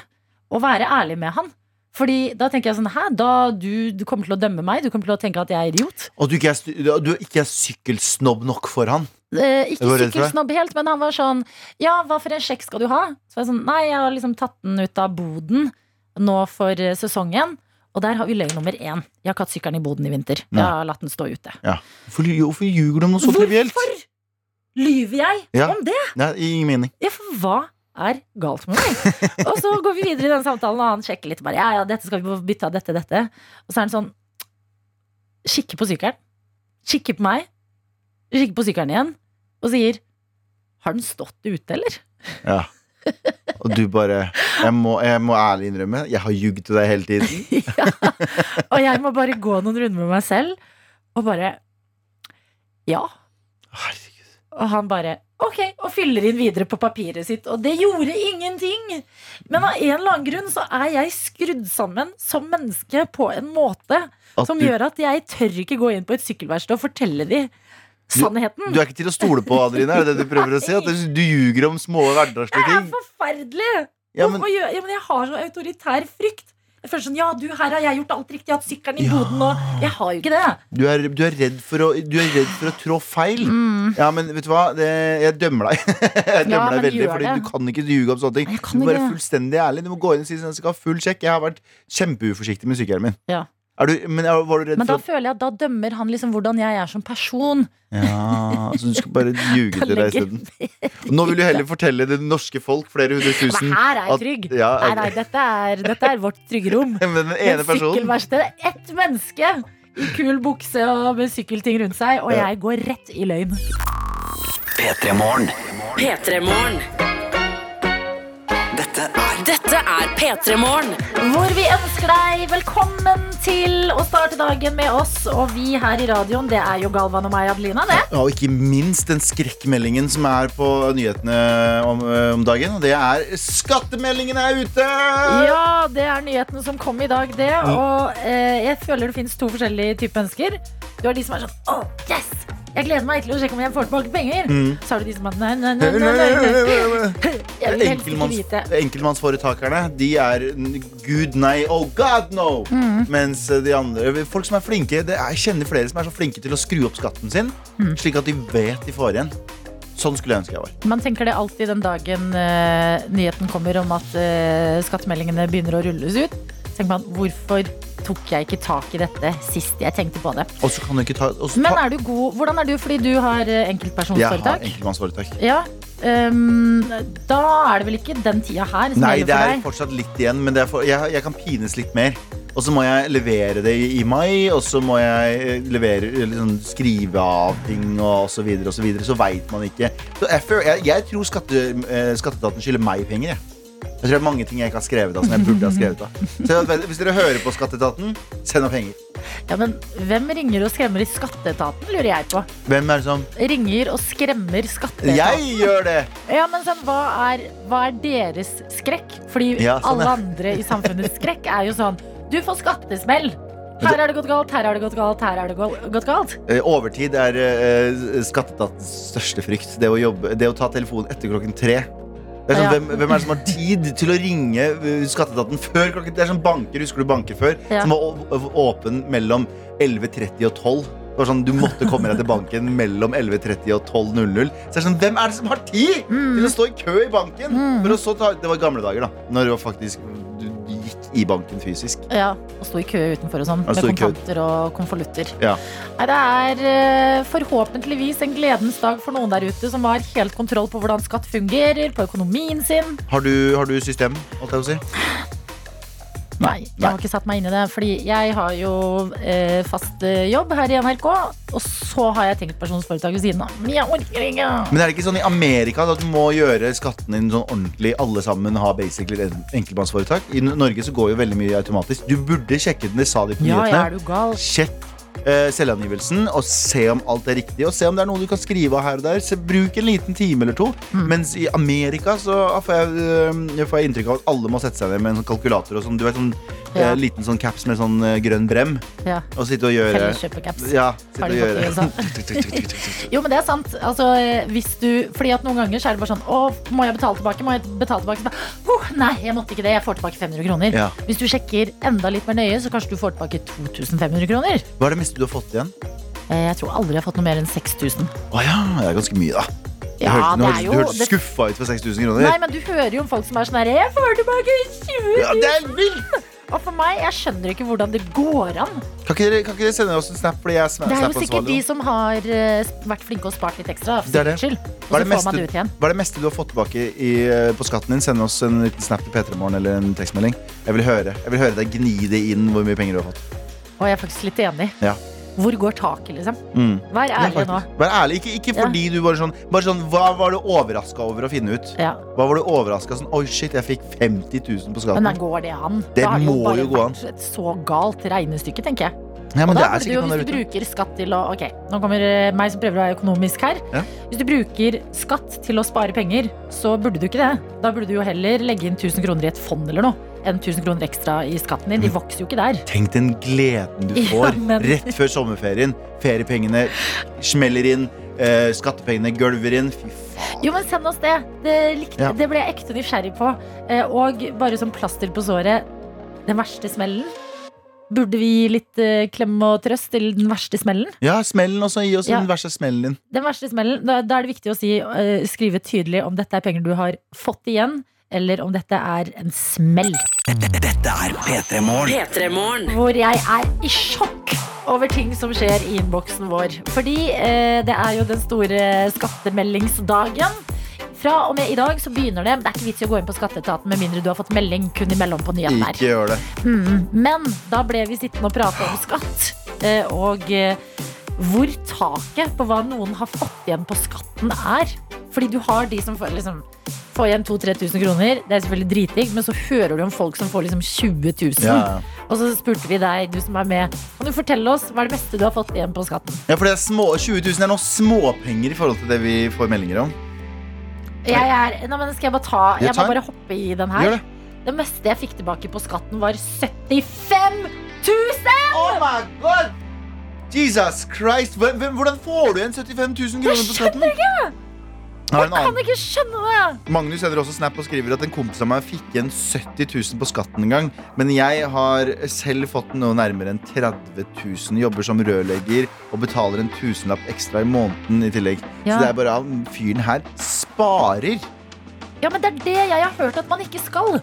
S2: å være ærlig med han. Fordi da tenker jeg sånn Hæ, da du, du kommer til å dømme meg? Du kommer til å tenke at jeg er idiot?
S3: Og du ikke er, du ikke er sykkelsnobb nok for han.
S2: Eh, ikke sykkelsnobb helt, men han var sånn Ja, hva for en sjekk skal du ha? Så jeg sånn Nei, jeg har liksom tatt den ut av boden nå for eh, sesongen. Og der har vi løgn nummer én. Jeg har ikke hatt sykkelen i boden i vinter. Jeg har latt den stå ute.
S3: Ja. Hvorfor, hvorfor ljuger du om noe så trivielt?
S2: Hvorfor lyver jeg
S3: Ja.
S2: om det?
S3: Nei, ingen mening.
S2: Ja, for hva er galt med meg? og så går vi videre i den samtalen, og han sjekker litt. Bare, ja, ja, dette skal vi bytte av dette, dette. Og så er han sånn Kikker på sykkelen. Kikker på meg. Kikker på sykkelen igjen. Og sier Har den stått ute, eller?
S3: Ja. Og du bare Jeg må, jeg må ærlig innrømme, jeg har ljugd til deg hele tiden. ja.
S2: Og jeg må bare gå noen runder med meg selv og bare Ja. Og han bare ok, og fyller inn videre på papiret sitt. Og det gjorde ingenting! Men av en eller annen grunn så er jeg skrudd sammen som menneske på en måte
S3: At
S2: som
S3: du-
S2: gjør at jeg tør ikke gå inn på et sykkelverksted og fortelle de sannheten.
S3: Du er ikke til å stole på, Adeline? Er det det du prøver å si? At du ljuger om små hverdagslige
S2: Det er forferdelig!
S3: Ja, men-
S2: gjør- ja, men jeg har så autoritær frykt. Jeg føler sånn, ja, du, her har jeg gjort alt riktig, jeg har hatt sykkelen i boden, og jeg har jo ikke det.
S3: Du er, du er, redd, for å, du er redd for å trå feil. Ja, men vet du hva? Det, jeg dømmer deg. jeg dømmer
S2: Mm. Ja,
S3: deg veldig, fordi
S2: det.
S3: du kan ikke ljuge om sånne ting. Du må være fullstendig ærlig. Du må gå inn og si sånn, jeg skal ha full sjekk. Jeg har vært kjempeuforsiktig med sykkelen min.
S2: Ja.
S3: Er du, men er, var du redd
S2: Men da
S3: for
S2: føler jeg at da dømmer han liksom hvordan jeg er som person.
S3: Ja, så du skal bare ljuge til deg isteden? Nå vil du heller fortelle det norske folk, flere hundre tusen
S2: Men her er jeg
S3: at-
S2: trygg.
S3: er...
S2: Nei, nei, dette er, dette er vårt trygge rom.
S3: Men den ene personen
S2: Det er ett menneske i kul bukse og med sykkelting rundt seg, og jeg går rett i løgn.
S8: P3 Morgen.
S9: P3morgen.
S8: Dette er
S9: er P3morgen.
S2: Hvor vi ønsker deg velkommen til å starte dagen med oss. Og vi her i radioen, det er jo Galvan og meg, Adelina. det
S3: Ja, og ikke minst den skrekkmeldingen som er på nyhetene om, eh, om dagen. Og det er skattemeldingen er ute!
S2: Ja, det er nyheten som kom i dag, det. Og eh, jeg føler det finnes to forskjellige typer mennesker. Du har de som er sånn oh, yes! Jeg gleder meg til å sjekke om jeg får tilbake penger.
S3: Mm.
S2: Så har du de som hadde nei, nei, nei, nei, nei. Jeg vil helst ikke vite.
S3: enkeltmannsforetakerne De er gud nei, oh god no
S2: Mm.
S3: Mens de andre Folk som er flinke det er, Jeg kjenner flere som er så flinke til å skru opp skatten sin
S2: Mm.
S3: Slik at de vet de får igjen Sånn skulle jeg ønske jeg var
S2: Man tenker det alltid den dagen uh, nyheten kommer om at uh, skattemeldingene begynner å rulles ut. Tenker man, hvorfor tok jeg ikke tak i dette sist jeg tenkte på det?
S3: Og så kan du ikke ta,
S2: Men er du god, hvordan er du fordi du har enkeltpersonforetak?
S3: Jeg har enkeltmannsforetak
S2: Ja, Um, da er det vel ikke den tida her som
S3: Nei,
S2: gjelder
S3: det er fortsatt litt igjen Men det er for, jeg, jeg kan pines litt mer og så må jeg levere det i, mai, og så må jeg eh, levere, eller sånn, skrive av ting, og så videre, og så videre. Så veit man ikke. Så jeg, jeg, jeg tror skatte, eh, skatteetaten skylder meg penger, jeg. Jeg tror det er mange ting jeg ikke har skrevet av som jeg burde ha skrevet av. Så hvis dere hører på Skatteetaten, send noen penger.
S2: Ja, men hvem ringer og skremmer i skatteetaten, lurer jeg på.
S3: Hvem er det som
S2: Ringer og skremmer skatteetaten.
S3: Jeg gjør det!
S2: Ja, men sånn, hva er, hva er deres skrekk? Fordi
S3: Ja, sånn,
S2: alle andre i samfunnets skrekk er jo sånn Du får skattesmell! Her har det gått galt, her har det gått galt, her har det gått galt.
S3: Eh, Overtid er uh, skatteetatens største frykt. Det å, jobbe, det å ta telefonen etter klokken tre. Det er sånn,
S2: Ja.
S3: hvem, hvem er det som har tid til å ringe eh, skatteetaten før klokken Det er sånn banker, husker du banker før?
S2: Ja.
S3: Som var åpen mellom 11.30 og 12. Det var sånn, Du måtte komme deg til banken mellom 11.30 og 12.00. Så det er sånn, Hvem er det som har tid til å stå i kø i banken? For å så ta, det var gamle dager, da. Når det var faktisk i banken fysisk.
S2: Ja, Og sto i kø utenfor og sånn, med kontanter og konvolutter.
S3: Ja.
S2: Det er eh, forhåpentligvis en gledens dag for noen der ute som har helt kontroll på hvordan skatt fungerer, på økonomien sin.
S3: Har du, har du system, holdt jeg på å si?
S2: Nei, jeg har ikke satt meg inn i det. Fordi jeg har jo eh, fast eh, jobb her i NRK, og så har jeg enkeltpersonsforetak ved siden av. Men jeg orker ikke.
S3: Men er det ikke sånn i Amerika at du må gjøre skatten din sånn ordentlig? Alle sammen har basically et enkeltmannsforetak. I Norge så går jo veldig mye automatisk. Du burde sjekke den, det sa de på
S2: Ja, ja,
S3: nyhetene.
S2: er du gal?
S3: Sjekk selvangivelsen og se om alt er riktig. Og se om det er noe du kan skrive av her og der. Så bruk en liten time eller to.
S2: Mm.
S3: Mens i Amerika så får jeg, jeg får inntrykk av at alle må sette seg ned med en sånn kalkulator og sånn, du vet, sånn
S2: Ja.
S3: eh, liten sånn caps med sånn eh, grønn brem.
S2: Ja.
S3: Og sitte og gjøre. Ja, sitte og gjøre
S2: Jo, men det er sant. Altså, eh, hvis du, fordi at noen ganger så er det bare sånn Å, må jeg betale tilbake? Må jeg betale tilbake? Bare, «Åh, nei, jeg måtte ikke det. Jeg får tilbake 500 kroner.
S3: Ja.
S2: Hvis du sjekker enda litt mer nøye, så kanskje du får tilbake 2500 kroner.
S3: Hva er det meste du har fått igjen?
S2: Eh, Jeg tror aldri jeg har fått noe mer enn 6000.
S3: Å ja, det er ganske mye, da.
S2: Ja, hørte,
S3: hørtes-
S2: jo-
S3: Du hørtes
S2: det-
S3: skuffa ut for 6000 kroner.
S2: Nei, men du hører jo om folk som er sånn her Jeg får tilbake 20 000!
S3: Ja, det er vilt!
S2: Og for meg, jeg skjønner ikke hvordan det går an.
S3: Kan ikke, dere, kan ikke dere sende oss en snap? Fordi jeg
S2: Det er jo sikkert de som har uh, vært flinke og spart litt ekstra. For
S3: Det er det.
S2: skyld.
S3: Hva er det, meste,
S2: det
S3: hva er det meste du har fått tilbake i, eh, på skatten din? Send oss en liten snap til P3morgen eller en tekstmelding. Jeg vil høre Jeg vil høre deg gni det inn hvor mye penger du har fått.
S2: Og jeg er faktisk litt enig.
S3: Ja.
S2: Hvor går taket, liksom?
S3: Mm.
S2: Vær
S3: Ja,
S2: ærlig nå.
S3: Vær ærlig. Ikke, ikke
S2: Ja.
S3: fordi du bare sånn Bare sånn Hva var du overraska over å finne ut?
S2: Ja.
S3: Hva var du overraska sånn Oi, shit, jeg fikk 50 000 på skatten.
S2: Men da går det an.
S3: Det må
S2: bare
S3: jo gå an.
S2: vært et så galt regnestykke, tenker jeg.
S3: Ja, men
S2: og
S3: det
S2: da
S3: er
S2: burde du jo, hvis du bruker skatt til å Ok, nå kommer eh, meg som prøver å være økonomisk her.
S3: Ja.
S2: Hvis du bruker skatt til å spare penger, så burde du ikke det. Da burde du jo heller legge inn 1000 kroner i et fond eller noe. Enn 1000 kroner ekstra i skatten din. De vokser jo ikke der.
S3: Tenk den gleden du
S2: Ja,
S3: får
S2: men-
S3: rett før sommerferien. Feriepengene smeller inn, eh, skattepengene gulver inn. Fy faen.
S2: Jo, men send oss det. Det, likte,
S3: Ja.
S2: det ble jeg ekte nysgjerrig på. Eh, Og bare som plaster på såret, den verste smellen. Burde vi gi litt eh, klem og trøst til den verste smellen?
S3: Ja, smellen også. Gi oss
S2: Ja.
S3: den verste smellen din.
S2: Den verste smellen, da, da er det viktig å si, eh, skrive tydelig om dette er penger du har fått igjen, eller om dette er en smell.
S8: Dette er P3
S9: P3morgen.
S2: Hvor jeg er i sjokk over ting som skjer i innboksen vår. Fordi eh, det er jo den store skattemeldingsdagen. Fra og med i dag så begynner det. Det er ikke vits i å gå inn på skatteetaten med mindre du har fått melding kun imellom på nyheten her.
S3: Ikke gjør det.
S2: Mm, men da ble vi sittende og prate om skatt. eh, Og eh, hvor taket på hva noen har fått igjen på skatten er. Fordi du har de som får, liksom, får igjen 2000-3000 kroner. Det er selvfølgelig dritdigg, men så hører du om folk som får liksom 20 000.
S3: Ja.
S2: Og så spurte vi deg, du som er med, kan du fortelle oss hva er det beste du har fått igjen på skatten?
S3: Ja, for det er små, 20 000 er nå småpenger i forhold til det vi får meldinger om.
S2: Jeg er, nei, men skal jeg bare ta Jeg må bare hoppe i den her.
S3: det.
S2: Det meste jeg fikk tilbake på skatten, var 75 000!
S3: Oh my god! Jesus Christ! Hvordan får du igjen 75 000 kroner på skatten? Jeg
S2: kan ikke skjønne det!
S3: Magnus sender også snap og skriver at en kompis av meg fikk igjen 70 000 på skatten en gang. Men jeg har selv fått noe nærmere enn 30 000. Jobber som rørlegger og betaler en tusenlapp ekstra i måneden i tillegg.
S2: Ja.
S3: Så det er bare at fyren her sparer.
S2: Ja, men det er det jeg har hørt at man ikke skal.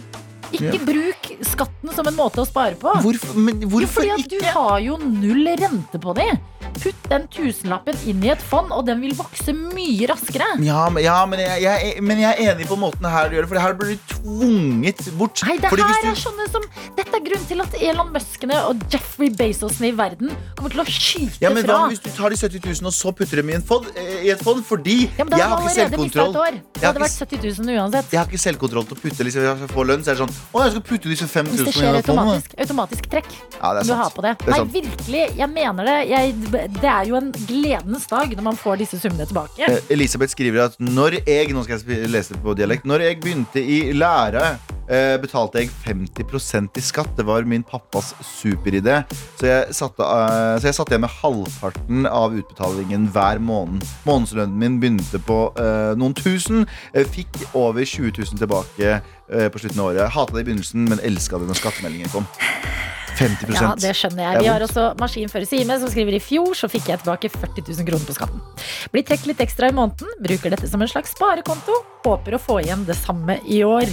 S2: Ikke
S3: Ja.
S2: bruk skatten som en måte å spare på.
S3: Hvorfor, men
S2: Jo, fordi at
S3: ikke?
S2: du har jo null rente på det. Putt den tusenlappen inn i et fond, og den vil vokse mye raskere.
S3: Ja, men, ja men, jeg, jeg, men jeg er enig på måten her du gjør det, for her blir du tvunget bort.
S2: Nei, det her
S3: du-
S2: er sånne som Dette er grunnen til at Elon Muskene og Jeffrey Bezosene i verden kommer til å skyte
S3: Ja, men
S2: fra.
S3: hva hvis du tar de 70 000 og så putter dem i, fond, eh, i et fond? Fordi
S2: Ja,
S3: jeg
S2: har
S3: ikke selvkontroll.
S2: Det hadde vært
S3: ikke,
S2: 70 000 uansett.
S3: jeg har ikke selvkontroll til å putte liksom, Hvis jeg får lønn, så er det sånn Å, jeg skal putte disse 5000
S2: Hvis det
S3: i et fond. da.»
S2: automatisk, automatisk trekk.
S3: Ja, det er
S2: du har på det.
S3: Det
S2: Nei, virkelig. Jeg mener det. Jeg, det er jo en gledens dag når man får disse summene tilbake.
S3: Eh, Elisabeth skriver at når jeg Nå skal jeg lese på dialekt. Når jeg begynte i lære, eh, betalte jeg 50% i skatt. Det var min pappas superidé. Så jeg satte, satt igjen med halvparten av utbetalingen hver måned. Månedslønnen min begynte på noen tusen. Jeg fikk over 20 000 tilbake på slutten av året. Hata det i begynnelsen, men elska det når skattemeldingen kom. 50
S2: Ja, det skjønner jeg. Vi har også maskinfører Sime som skriver i fjor så fikk jeg tilbake 40 000 kroner på skatten. Blir trukket litt ekstra i måneden, bruker dette som en slags sparekonto. Håper å få igjen det samme i år.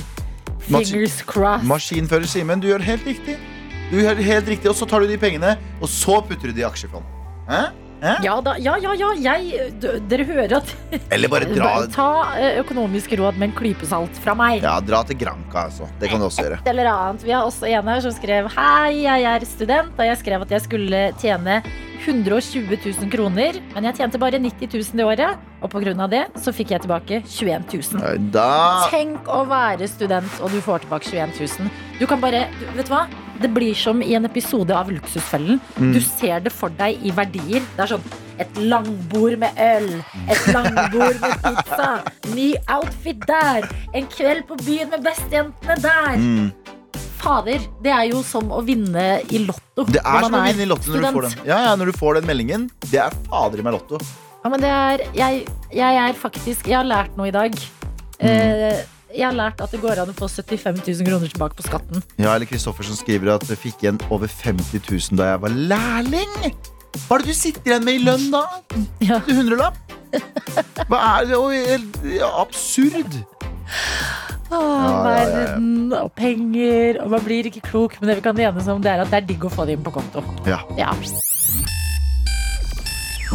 S2: Fingers crossed.
S3: Maskinfører Simen, du gjør helt riktig. Du gjør helt riktig, Og så tar du de pengene, og så putter du de i aksjefond. Hæ?
S2: Ja, da, ja, ja, ja. Jeg, dere hører at
S3: Eller bare dra,
S2: Ta økonomisk økonomiske råd med en klype salt fra meg.
S3: ja, dra til Granca, altså. Det kan du også gjøre.
S2: Et eller annet. Vi har også en her som skrev Hei, jeg er student. og jeg skrev at jeg skulle tjene 120 000 kroner, men jeg tjente bare 90 000 i året. Og pga. det så fikk jeg tilbake 21 000.
S3: Da
S2: Tenk å være student, og du får tilbake 21 000. Du kan bare, du, vet du hva? Det blir som i en episode av Luksusfellen.
S3: Mm.
S2: Du ser det for deg i verdier. Det er sånn et langbord med øl, et langbord med pizza, ny outfit der, en kveld på byen med bestejentene der.
S3: mm.
S2: Fader, det er jo som å vinne i Lotto.
S3: Det er som å vinne i Lotto når du får den. Ja, ja, når du får den meldingen. Det er fader i meg Lotto.
S2: Ja, men det er jeg, jeg er faktisk Jeg har lært noe i dag.
S3: Mm.
S2: Eh, jeg har lært at det går an å få 75 000 kroner tilbake på skatten.
S3: Ja, eller Kristoffersen skriver at jeg fikk igjen over 50 000 da jeg var lærling. Hva er det du sitter igjen med i lønn da?
S2: Ja.
S3: Du hundrelapp? Hva er det? Ja, absurd. Ja.
S2: verden og penger, og man blir ikke klok. Men det vi kan enes om, det er at det er digg å få det inn på konto.
S3: Ja.
S2: Ja.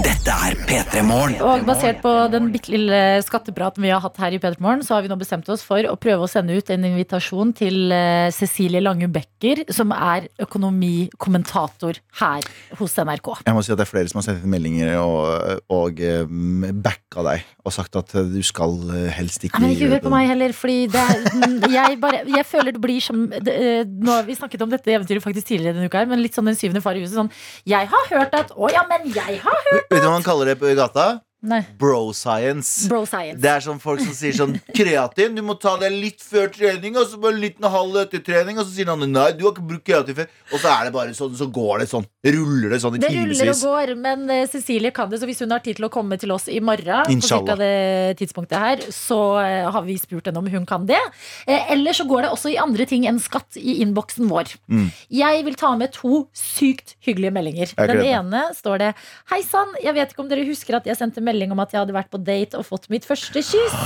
S8: Dette er P3 Morgen.
S2: Og basert på den bitte lille skattepraten vi har hatt her i P3 Morgen, så har vi nå bestemt oss for å prøve å sende ut en invitasjon til eh, Cecilie Lange Becker, som er økonomikommentator her hos NRK.
S3: Jeg må si at det er flere som har sendt inn meldinger og, og um, backa deg og sagt at du skal uh, helst ikke
S2: men ikke hør på meg heller, fordi det er, jeg, bare, jeg føler det blir som det, eh, Nå har vi snakket om dette eventyret faktisk tidligere denne uka, men litt sånn den syvende far i huset. Sånn, jeg har hørt at Å ja, men jeg har hørt
S3: Vet du hva man kaller det på gata?
S2: Nei.
S3: Bro science.
S2: Bro science.
S3: Det er sånn folk som sier sånn Kreatin, du må ta det litt før trening, og så bare litt og halv etter trening. Og så sier han nei, du har ikke brukt kreatin før. Og så er det bare sånn, så går det sånn. Ruller det sånn i
S2: Det ruller og går, men uh, Cecilie kan det, så hvis hun har tid til å komme til oss i morgen,
S3: Inshallah.
S2: på det tidspunktet her, så uh, har vi spurt henne om hun kan det. Uh, Eller så går det også i andre ting enn skatt i innboksen vår.
S3: Mm.
S2: Jeg vil ta med to sykt hyggelige meldinger. Den ene står det Hei sann, jeg vet ikke om dere husker at jeg sendte melding om at jeg hadde vært på date og fått mitt første kyss.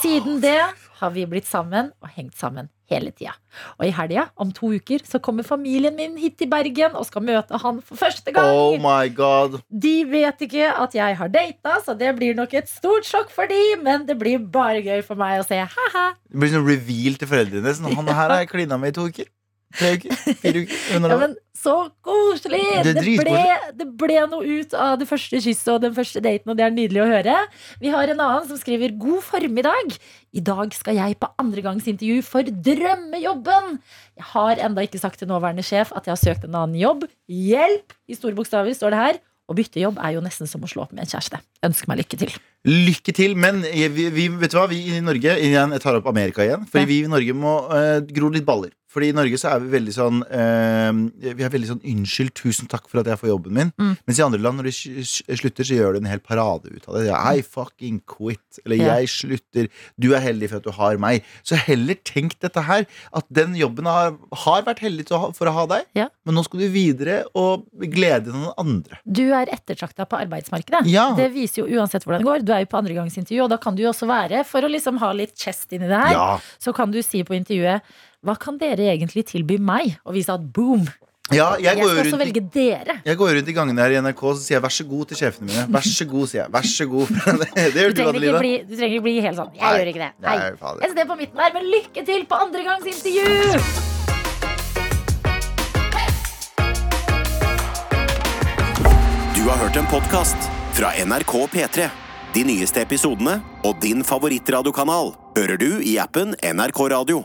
S2: Siden det har vi blitt sammen og hengt sammen hele tida. Og i helga, om to uker, så kommer familien min hit til Bergen og skal møte han for første gang.
S3: Oh my god.
S2: De vet ikke at jeg har data, så det blir nok et stort sjokk for de, men det blir bare gøy for meg å se. Ha-ha.
S3: Det blir sånn reveal til foreldrene. Sånn, han her har jeg klina med i to uker. Tre uker. Fire uker. Under
S2: Ja, men så koselig!
S3: Det
S2: Det, ble, det ble noe ut av det første kysset og den første daten, og det er nydelig å høre. Vi har en annen som skriver God formiddag. I dag skal jeg på andregangsintervju for drømmejobben. Jeg har enda ikke sagt til nåværende sjef at jeg har søkt en annen jobb. Hjelp! I store bokstaver står det her. Å bytte jobb er jo nesten som å slå opp med en kjæreste. Ønsker meg lykke til.
S3: Lykke til, men vi, vi, vet du hva? vi i Norge Jeg tar opp Amerika igjen.
S2: Ja.
S3: vi i Norge må uh, gro litt baller. Fordi i Norge så er vi veldig sånn eh, Vi er veldig sånn 'unnskyld, tusen takk for at jeg får jobben min'.
S2: Mm.
S3: Mens i andre land, når de sl- sl- slutter, så gjør de en hel parade ut av det. I fucking quit. Eller
S2: Ja.
S3: 'jeg slutter'. Du er heldig for at du har meg. Så heller tenk dette her. At den jobben har, har vært heldig for å ha deg,
S2: Ja.
S3: men nå skal du videre og glede noen andre.
S2: Du er ettertrakta på arbeidsmarkedet.
S3: Ja.
S2: Det viser jo uansett hvordan det går. Du er jo på andregangsintervju, og da kan du jo også være, for å liksom ha litt chest inni det her,
S3: Ja.
S2: så kan du si på intervjuet hva kan dere egentlig tilby meg? Og vise at boom,
S3: Ja, jeg,
S2: jeg skal også
S3: velge i-
S2: dere.
S3: Jeg går rundt i gangene her i NRK og så sier jeg 'vær så god' til sjefene mine. Vær så god, sier jeg. Vær så god. det gjør du, Adelina.
S2: bli, du trenger ikke bli helt sånn. Jeg
S3: Nei.
S2: gjør ikke det. Nei.
S3: Nei.
S2: Et sted på midten her, men lykke til på andregangsintervju!
S12: Du har hørt en podkast fra NRK P3. De nyeste episodene og din favorittradiokanal hører du i appen NRK Radio.